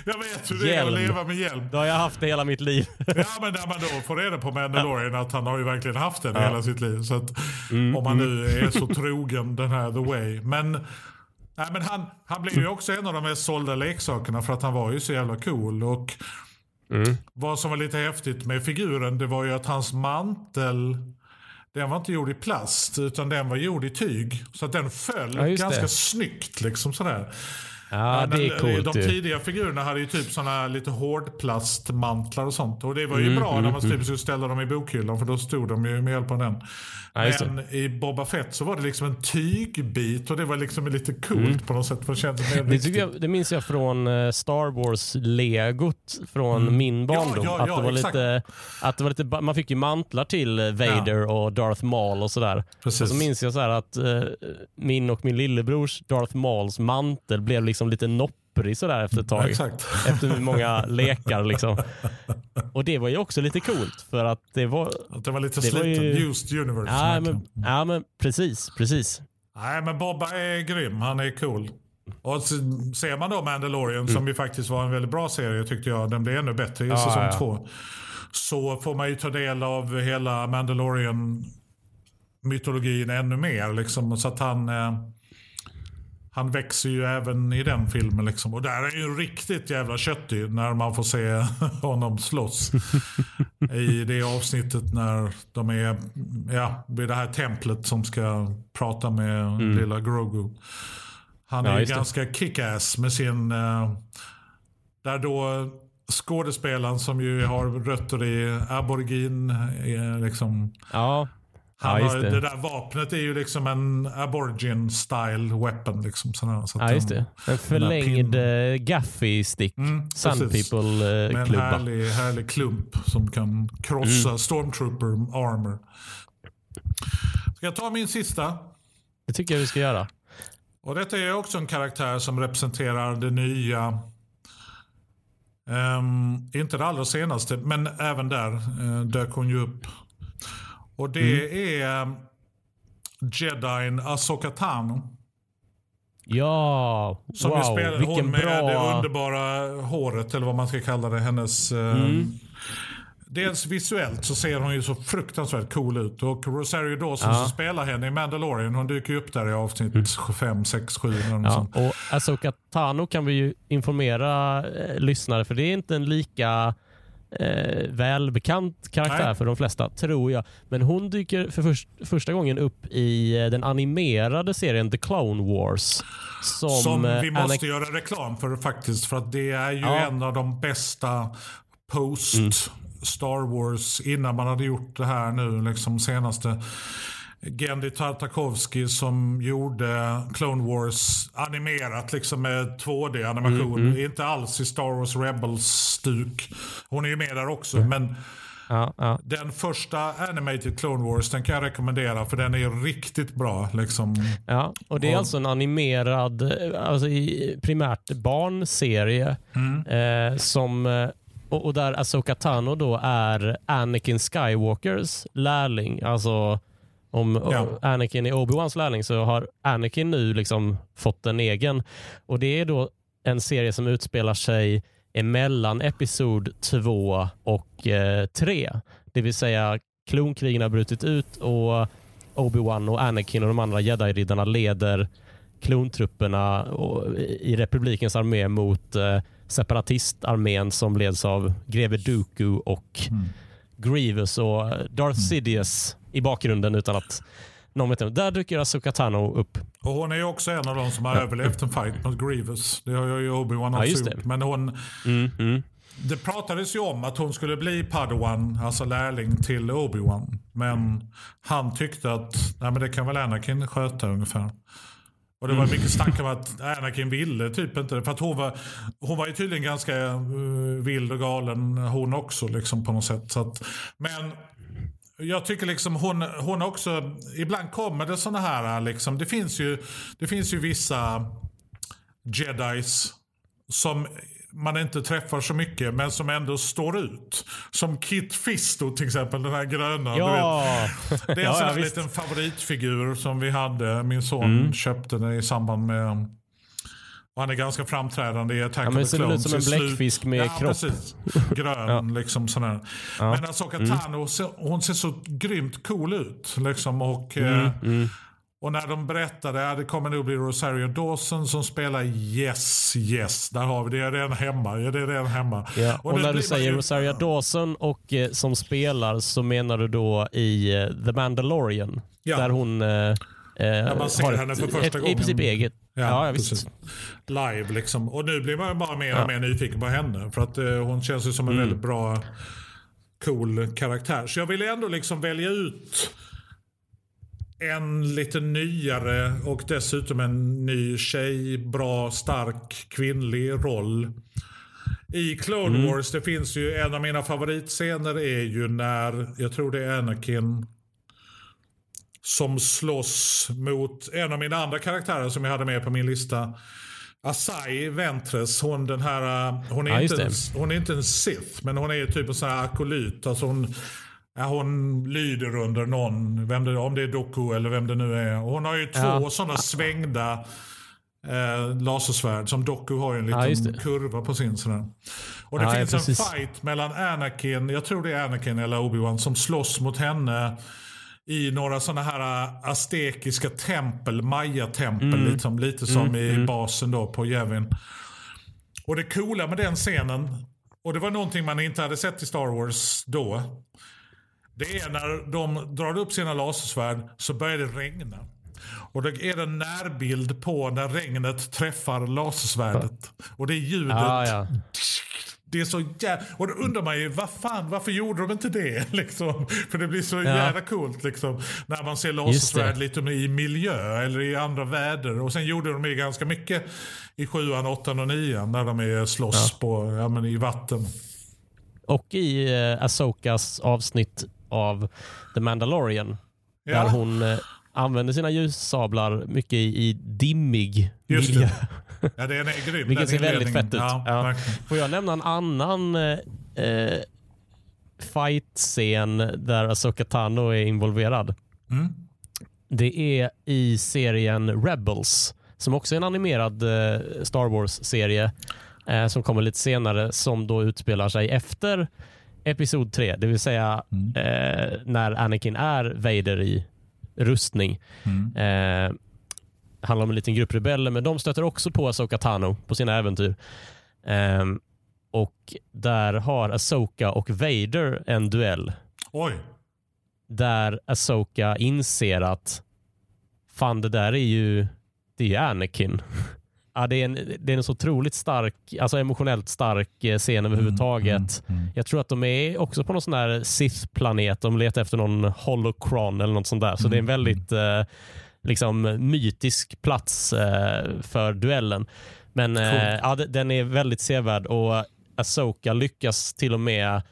B: Jag vet hur det är att
A: Hjälm.
B: leva med hjälm.
A: det har jag haft det hela mitt liv.
B: Ja, men när man då får reda på Mandalorian att han har ju verkligen haft den hela sitt liv. Så att,
A: Mm,
B: om man nu är så trogen den här The Way. Men, nej, men han, han blev ju också en av de mest sålda leksakerna för att han var ju så jävla cool. Och
A: Mm.
B: Vad som var lite häftigt med figuren det var ju att hans mantel den var inte gjord i plast utan den var gjord i tyg. Så att den föll
A: Ja,
B: ganska
A: det.
B: snyggt. Liksom sådär.
A: Ja, det är
B: Men,
A: coolt
B: De
A: ju.
B: tidiga figurerna hade ju typ såna lite hårdplastmantlar och sånt. Och det var ju
A: Mm,
B: bra när man typ skulle ställa dem i bokhyllan för då stod de ju med hjälp av den.
A: Ja,
B: Men i Boba Fett så var det liksom en tygbit och det var liksom lite coolt på något sätt. För det kändes mer
A: Mm. Det, jag, det minns jag från eh, Star Wars-legot från min barndom.
B: Mm. ja, ja,
A: att, det var
B: exakt.
A: lite, att det var lite, man fick ju mantlar till eh, Vader och Darth Maul och sådär.
B: Precis.
A: Och så minns jag så här att eh, min och min lillebrors Darth Mauls mantel blev liksom lite nopprig sådär efter ett tag.
B: Exakt.
A: Efter många lekar liksom. Och det var ju också lite coolt för att det var...
B: Att det var lite
A: Det var
B: sliten.
A: ju-
B: Used universe.
A: Ja men, ja men precis, precis.
B: Nej men Bobba är grym. Han är cool. Och ser man då Mandalorian som ju faktiskt var en väldigt bra serie tyckte jag. Den blev ännu bättre i
A: Ja,
B: säsong
A: ja.
B: två. Så får man ju ta del av hela Mandalorian mytologin ännu mer. Liksom, så att han, eh, han växer ju även i den filmen. Liksom. Och där är ju riktigt jävla köttig när man får se honom slåss. I det avsnittet när de är ja, vid det här templet som ska prata med lilla Grogu. Han
A: Mm. Ja,
B: är ganska kick-ass med sin... eh, där då skådespelaren som ju har rötter i aborigin, eh, liksom,
A: Ja,
B: han
A: ja
B: har,
A: det.
B: det där vapnet är ju liksom en aborigin style weapon. Liksom, sådär, så
A: Ja, just det. En förlängd uh, gaffy-stick.
B: Mm,
A: Sun
B: precis. Med en
A: People-klubba.
B: härlig, härlig klump som kan krossa
A: Mm.
B: stormtrooper armor. Ska jag ta min sista?
A: Det tycker jag vi ska göra.
B: Och detta är också en karaktär som representerar det nya. Ehm, inte det allra senaste, men även där uh, dök hon ju upp. Och det är um, jedin Asoka Tano.
A: Ja,
B: Som
A: wow.
B: spelar
A: Vilken
B: hon med det
A: bra...
B: underbara håret, eller vad man ska kalla det. Hennes... eh,
A: Mm.
B: Dels visuellt så ser hon ju så fruktansvärt cool ut. Och Rosario Dawson
A: Ja.
B: som spelar henne i Mandalorian, hon dyker ju upp där i avsnitt 5, 6, 7 eller något
A: Ja,
B: sånt.
A: och Asoka Tano kan vi ju informera eh, lyssnare för det är inte en lika eh, välbekant karaktär
B: Nej.
A: för de flesta, tror jag. Men hon dyker för först, första gången upp i eh, den animerade serien The Clone Wars. Som,
B: Som
A: eh,
B: vi måste
A: Anakin-
B: göra reklam för faktiskt. För att det är ju
A: Ja.
B: en av de bästa post
A: Mm.
B: Star Wars innan man hade gjort det här nu liksom senaste. Gendy Tartakovsky som gjorde Clone Wars animerat liksom med 2D-animation.
A: Mm,
B: Inte alls i Star Wars Rebels-stuk. Hon är ju med där också. Men
A: Ja, ja.
B: den första animated Clone Wars den kan jag rekommendera för den är riktigt bra. Liksom.
A: Ja, och det är
B: Och-
A: alltså en animerad, alltså primärt barnserie
B: Mm.
A: eh, som eh, och, och där Asoka Tano då är Anakin Skywalkers lärling. Alltså om
B: Ja.
A: Anakin är Obi-Wans lärling så har Anakin nu liksom fått en egen. Och det är då en serie som utspelar sig emellan episod 2 och 3. Det vill säga klonkrigen har brutit ut och Obi-Wan och Anakin och de andra jedi-riddarna leder klontrupperna i republikens armé mot eh, separatistarmén som leds av greve Dooku och Grievous och eh, Darth Sidious i bakgrunden utan att någon vet det. Där dyker Asoka Tano upp.
B: Och hon är ju också en av de som har överlevt en fight mot Grievous. Det har ju Obi-Wan
A: Ja,
B: också
A: det.
B: gjort. Men hon,
A: Mm, mm.
B: det pratades ju om att hon skulle bli Padawan, alltså lärling till Obi-Wan. Men han tyckte att nej, men det kan väl Anakin sköta ungefär. Och det var mycket snack om att Anakin ville typ inte. För att hon var, hon var ju tydligen ganska eh, vild och galen hon också liksom på något sätt. Att, men jag tycker liksom hon, hon också, ibland kommer det såna här, liksom, det finns ju, det finns ju vissa jedis som man inte träffar så mycket men som ändå står ut. Som Kit Fisto till exempel, den här gröna.
A: Ja,
B: Det är en
A: Ja,
B: sån
A: ja,
B: liten favoritfigur som vi hade. Min son
A: Mm.
B: köpte den i samband med... Och han är ganska framträdande i Attack
A: Ja, men
B: of the
A: ser väl ut
B: Clones.
A: som en
B: i
A: bläckfisk med
B: ja,
A: kropp.
B: Precis. Grön liksom sån här. Men Asoka
A: Mm.
B: Tano, ser- hon ser så grymt cool ut. Liksom, och,
A: Mm,
B: eh, och när de berättade att det kommer nog bli Rosario Dawson som spelar Yes, yes. Där har vi det. Jag är redan hemma. Jag är redan hemma.
A: Ja. Och,
B: nu
A: när du säger
B: ju-
A: Rosaria Dawson och eh, som spelar så menar du då i eh, The Mandalorian.
B: Ja.
A: Där hon eh, eh,
B: ser
A: har
B: henne för första
A: ett, I
B: gången.
A: princip eget. Ja, ja,
B: precis. Live liksom. Och nu blir man bara mer och
A: Ja.
B: mer nyfiken på henne. För att eh, hon känns ju som en
A: Mm.
B: väldigt bra, cool karaktär. Så jag ville ändå liksom välja ut en lite nyare och dessutom en ny tjej, bra, stark, kvinnlig roll. I Clone
A: Mm.
B: Wars, det finns ju en av mina favoritscener är ju när, jag tror det är Anakin som slåss mot en av mina andra karaktärer som jag hade med på min lista. Asai Ventress, hon den här, uh, hon är,
A: Ja,
B: inte, en, hon är inte en Sith, men hon är typ en sån här akolyt. Alltså hon, ja, hon lyder under någon, vem det, om det är Doku eller vem det nu är. Hon har ju två
A: Ja.
B: sådana svängda eh, lasersvärd. Som Doku har ju en
A: Ja,
B: liten
A: det.
B: kurva på sin. Sådär. Och det
A: Ja, ja,
B: finns en fight mellan Anakin, jag tror det är Anakin eller Obi-Wan som slåss mot henne i några sådana här äh, aztekiska tempel, maya-tempel,
A: Mm.
B: liksom, lite som i basen då på Yavin. Och det coola med den scenen, och det var någonting man inte hade sett i Star Wars då. Det är när de drar upp sina lasersvärd så börjar det regna. Och det är en närbild på när regnet träffar lasersvärdet. Och det är ljudet.
A: Ja, ja.
B: Det är så jävla... Och då undrar man ju, vad fan, varför gjorde de inte det? Liksom. För det blir så jävla coolt liksom. När man ser lasersvärd lite i miljö eller i andra väder. Och sen gjorde de ju ganska mycket i sjuan, åttan och nian. När de är slåss på, ja, men i vatten.
A: Och i eh, Asokas avsnitt av The Mandalorian.
B: Ja.
A: Där hon eh, använder sina ljussablar mycket i, i dimmig
B: Just
A: miljö.
B: det. Ja, den är grym.
A: Vilket ser väldigt fett ut.
B: Ja,
A: Ja. Får jag nämna en annan eh, eh, fight-scen där Asoka Tano är involverad?
B: Mm.
A: Det är i serien Rebels, som också är en animerad eh, Star Wars-serie eh, som kommer lite senare, som då utspelar sig efter Episod 3, det vill säga
B: Mm.
A: eh, när Anakin är Vader i rustning.
B: Mm.
A: Eh, handlar om en liten grupp rebeller, men de stöter också på Asoka Tano på sina äventyr. Eh, och där har Asoka och Vader en duell.
B: Oj.
A: Där Asoka inser att fan det där är ju, det är ju Anakin. Ja, det, är en, det är en så otroligt stark, alltså emotionellt stark eh, scen överhuvudtaget.
B: Mm, mm,
A: Jag tror att de är också på någon sån här Sith-planet. De letar efter någon holocron eller något sånt där. Så
B: Mm,
A: det är en väldigt eh, liksom, mytisk plats eh, för duellen. Men eh,
B: Coolt.
A: ja, de- den är väldigt sevärd och Asoka lyckas till och med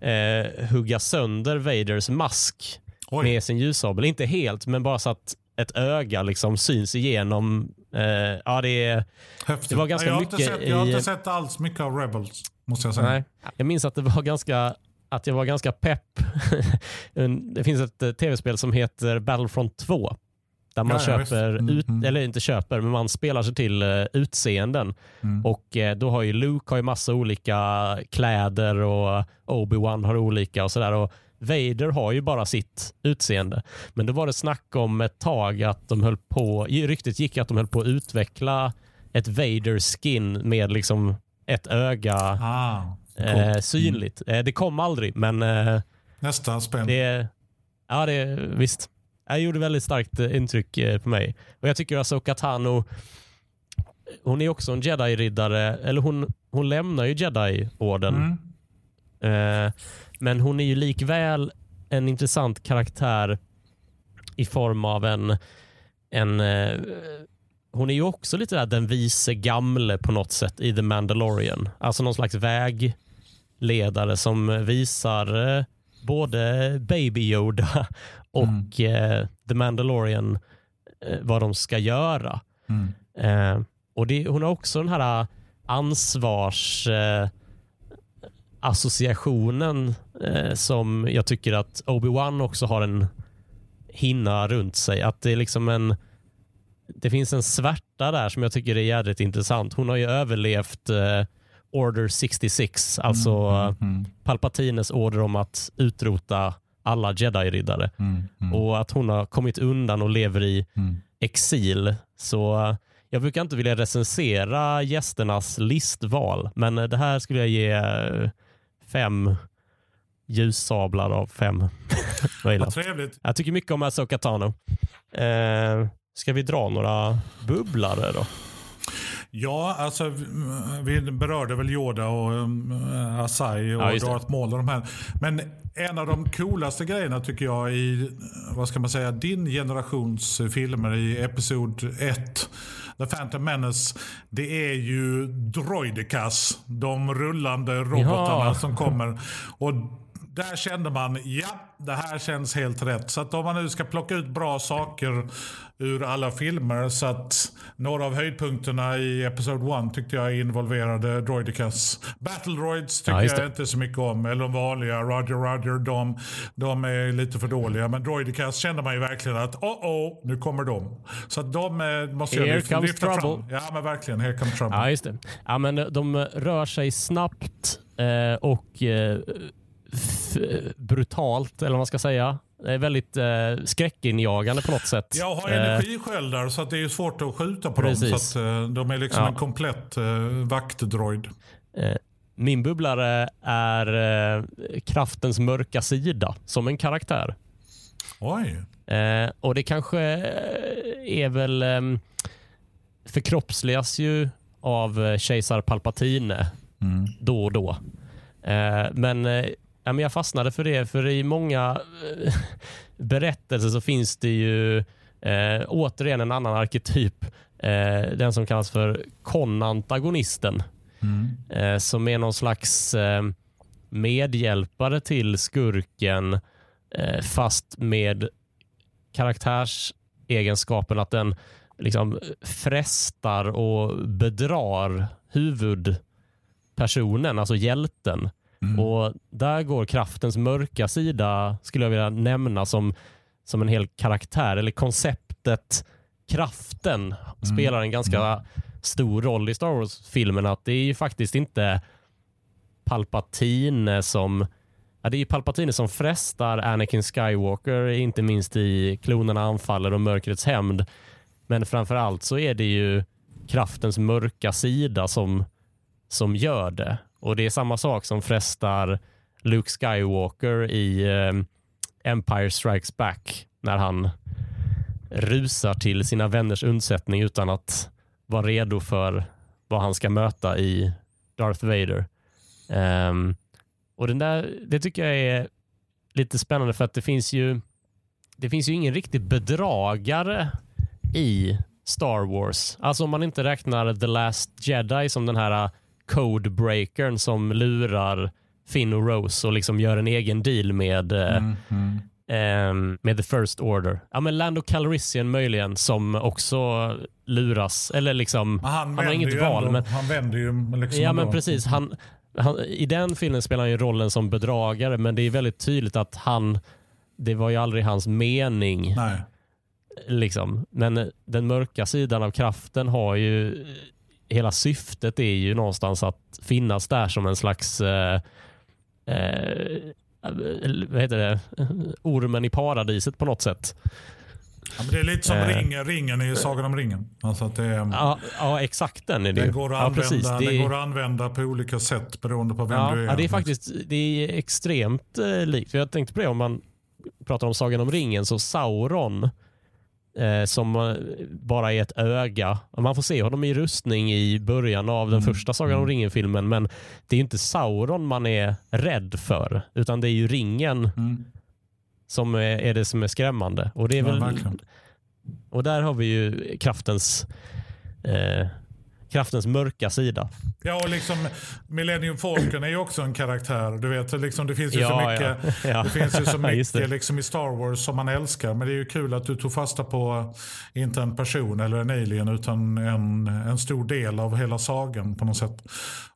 A: eh, hugga sönder Vaders mask
B: Oj.
A: med sin ljussabel. Inte helt, men bara så att ett öga liksom syns igenom. Eh, ja, det är...
B: Häftigt.
A: det var ganska
B: jag har inte
A: mycket
B: sett, Jag har
A: i-
B: inte sett alls mycket av Rebels, måste jag säga.
A: Nej. Jag minns att det var ganska att jag var ganska pepp. Det finns ett eh, tv-spel som heter Battlefront 2. Där man
B: Ja,
A: köper,
B: Mm,
A: ut,
B: mm.
A: eller inte köper, men man spelar sig till uh, utseenden.
B: Mm.
A: Och eh, då har ju Luke har ju massa olika kläder och Obi-Wan har olika och sådär. Och Vader har ju bara sitt utseende. Men då var det snack om ett tag att de höll på, ryktet gick att de höll på att utveckla ett Vader-skin med liksom ett öga
B: Ah,
A: eh,
B: coolt.
A: synligt. Eh, det kom aldrig, men eh,
B: Nästa spänn.
A: det, ja, det visst. Det gjorde väldigt starkt eh, intryck eh, på mig. Och Jag tycker Asoka Tano, hon är också en jedi-riddare, eller hon, horden lämnar ju jedi-orden.
B: Mm.
A: Eh, men hon är ju likväl en intressant karaktär i form av en, en eh, hon är ju också lite där den vise gamle på något sätt i The Mandalorian. Alltså någon slags vägledare som visar eh, både Baby Yoda och eh, The Mandalorian eh, vad de ska göra.
B: Mm.
A: Eh, och det, Hon har också den här ansvars eh, associationen eh, som jag tycker att Obi-Wan också har en hinna runt sig. Att det är liksom en det finns en svärta där som jag tycker är jävligt intressant. Hon har ju överlevt eh, Order 66, alltså
B: Mm, mm,
A: Palpatines order om att utrota alla jedi-riddare.
B: mm, mm,
A: Och att hon har kommit undan och lever i
B: mm.
A: exil. Så eh, jag brukar inte vilja recensera gästernas listval, men eh, det här skulle jag ge eh, fem ljussablar av fem. Vad
B: trevligt.
A: jag tycker mycket om Asoka Tano. Eh, ska vi dra några bubblare då?
B: Ja, alltså vi- berörde väl Yoda och um, Asai och
A: Ja.
B: Darth Maul och de här. Men en av de coolaste grejerna tycker jag i, vad ska man säga, din generations filmer i Episod 1, The Phantom Menace, det är ju Droidicas, de rullande robotarna
A: Ja.
B: som kommer. Och där kände man, ja, det här känns helt rätt. Så att om man nu ska plocka ut bra saker ur alla filmer så att några av höjdpunkterna i Episod 1 tyckte jag involverade Droidicas. Battle Droids tycker
A: Ja,
B: jag inte så mycket om. Eller de vanliga, Roger Roger, de, de är lite för dåliga. Men Droidicas kände man ju verkligen att oh oh, nu kommer de. Så att de eh, måste jag lyfta,
A: comes
B: lyfta fram.
A: trouble.
B: Ja men verkligen, here comes trouble.
A: Ja, just det. Ja, men de rör sig snabbt eh, och eh, brutalt, eller vad man ska säga. Det är väldigt eh, skräckinjagande på något sätt.
B: Jag har energisköldar så att det är svårt att skjuta på dem.
A: Precis.
B: Så att, eh, de är liksom
A: Ja.
B: en komplett eh, vaktdroid.
A: Eh, min bubblare är eh, kraftens mörka sida som en karaktär.
B: Oj.
A: Eh, och det kanske eh, är väl eh, förkroppsligas ju av kejsar Palpatine
B: Mm.
A: då och då. Eh, men, ja, men jag fastnade för det, för i många eh, berättelser så finns det ju eh, återigen en annan arketyp. Eh, den som kallas för konantagonisten.
B: Mm.
A: Eh, som är någon slags eh, medhjälpare till skurken fast med karaktärsegenskapen att den liksom frestar och bedrar huvudpersonen, alltså hjälten.
B: Mm.
A: Och Där går kraftens mörka sida, skulle jag vilja nämna som, som en hel karaktär, eller konceptet kraften spelar en ganska stor roll i Star Wars-filmerna. Att det är ju faktiskt inte Palpatine som Ja, det är ju Palpatine som frestar Anakin Skywalker, inte minst i Klonerna anfaller och Mörkrets hämnd. Men framför allt så är det ju kraftens mörka sida som, som gör det. Och det är samma sak som frestar Luke Skywalker i eh, Empire Strikes Back när han rusar till sina vänners undsättning utan att vara redo för vad han ska möta i Darth Vader. Um, och den där, Det tycker jag är lite spännande för att det finns ju det finns ju ingen riktig bedragare i Star Wars. Alltså om man inte räknar The Last Jedi som den här codebreakern som lurar Finn och Rose och liksom gör en egen deal med, eh, mm, mm. Um, med The First Order. Ja, men Lando Calrissian möjligen som också luras. Eller liksom,
B: han, han har inget val. Ändå, men, han vänder ju liksom
A: Ja, men precis. Han, han, I den filmen spelar han ju rollen som bedragare, men det är väldigt tydligt att han, det var ju aldrig hans mening.
B: Nej.
A: Liksom. Men den mörka sidan av kraften har ju, hela syftet är ju någonstans att finnas där som en slags eh, eh, vad heter det, ormen i paradiset på något sätt.
B: Ja, det är lite som eh. ringen, ringen i Sagan om ringen. Alltså att det är,
A: ja, ja, exakt den är det
B: den går, att ja, använda, det... den går använda på olika sätt beroende på vem
A: ja,
B: du är.
A: Ja, det är faktiskt det är extremt eh, likt. För jag tänkte på det om man pratar om Sagan om ringen så Sauron eh, som eh, bara är ett öga. Man får se honom i rustning i början av den mm. första Sagan om mm. ringen-filmen men det är inte Sauron man är rädd för utan det är ju ringen mm. som är, är, det som är skrämmande. Och, det är väl, ja, och där har vi ju kraftens eh, kraftens mörka sida.
B: Ja, och liksom Millennium Falcon är ju också en karaktär. Du vet, liksom, det finns ju ja, så mycket, ja. Ja. Det finns ju så mycket liksom, i Star Wars som man älskar. Men det är ju kul att du tog fasta på, inte en person eller en alien, utan en, en stor del av hela sagan på något sätt.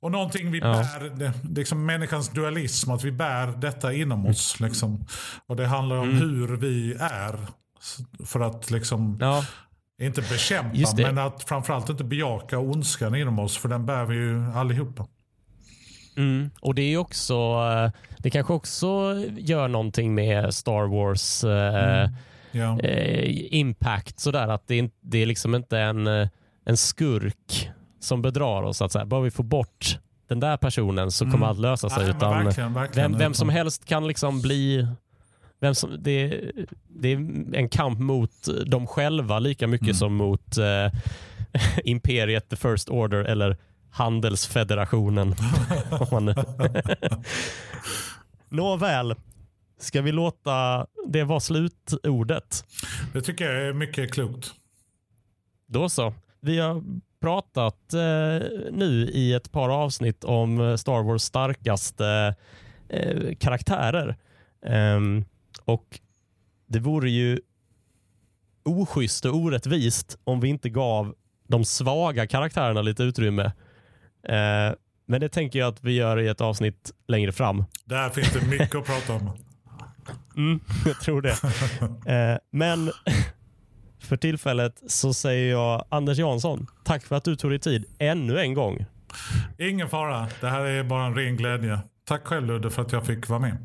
B: Och någonting vi bär, det, liksom människans dualism, att vi bär detta inom oss. Liksom. Och det handlar om mm. hur vi är. För att liksom inte bekämpa, men att framförallt inte bejaka ondskan inom oss, för den bär vi ju allihopa.
A: Mm. Och det är också, eh, det kanske också gör någonting med Star Wars eh, mm. eh, impact sådär att det är, det är liksom inte en, eh, en skurk som bedrar oss. Att så bara vi får bort den där personen så kommer mm. allt lösa sig. Nej, utan verkligen, verkligen, vem, vem som helst kan liksom bli vem som, det, det är en kamp mot dem själva lika mycket mm. som mot eh, imperiet, the first order eller handelsfederationen. Nåväl, ska vi låta det vara slutordet?
B: Det tycker jag är mycket klokt.
A: Då så. Vi har pratat eh, nu i ett par avsnitt om Star Wars starkaste eh, karaktärer. Um, och det vore ju oschysst och orättvist om vi inte gav de svaga karaktärerna lite utrymme. Eh, men det tänker jag att vi gör i ett avsnitt längre fram.
B: Där finns det mycket att prata om.
A: Mm, jag tror det. Eh, men för tillfället så säger jag Anders Jansson, tack för att du tog dig tid ännu en gång.
B: Ingen fara. Det här är bara en ren glädje. Tack själv Ludde för att jag fick vara med.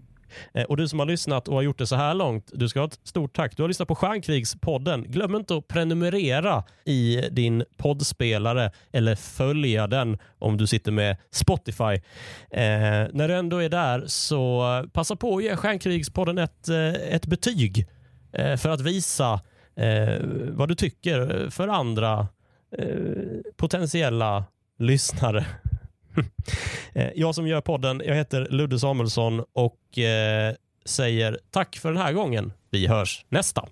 A: Eh, och du som har lyssnat och har gjort det så här långt, du ska ha ett stort tack. Du har lyssnat på Stjärnkrigspodden. Glöm inte att prenumerera i din poddspelare eller följa den om du sitter med Spotify. Eh, när du ändå är där så passa på att ge Stjärnkrigspodden ett, eh, ett betyg eh, för att visa eh, vad du tycker för andra eh, potentiella lyssnare. Eh, jag som gör podden, jag heter Ludde Samuelsson och eh, säger tack för den här gången. Vi hörs nästa.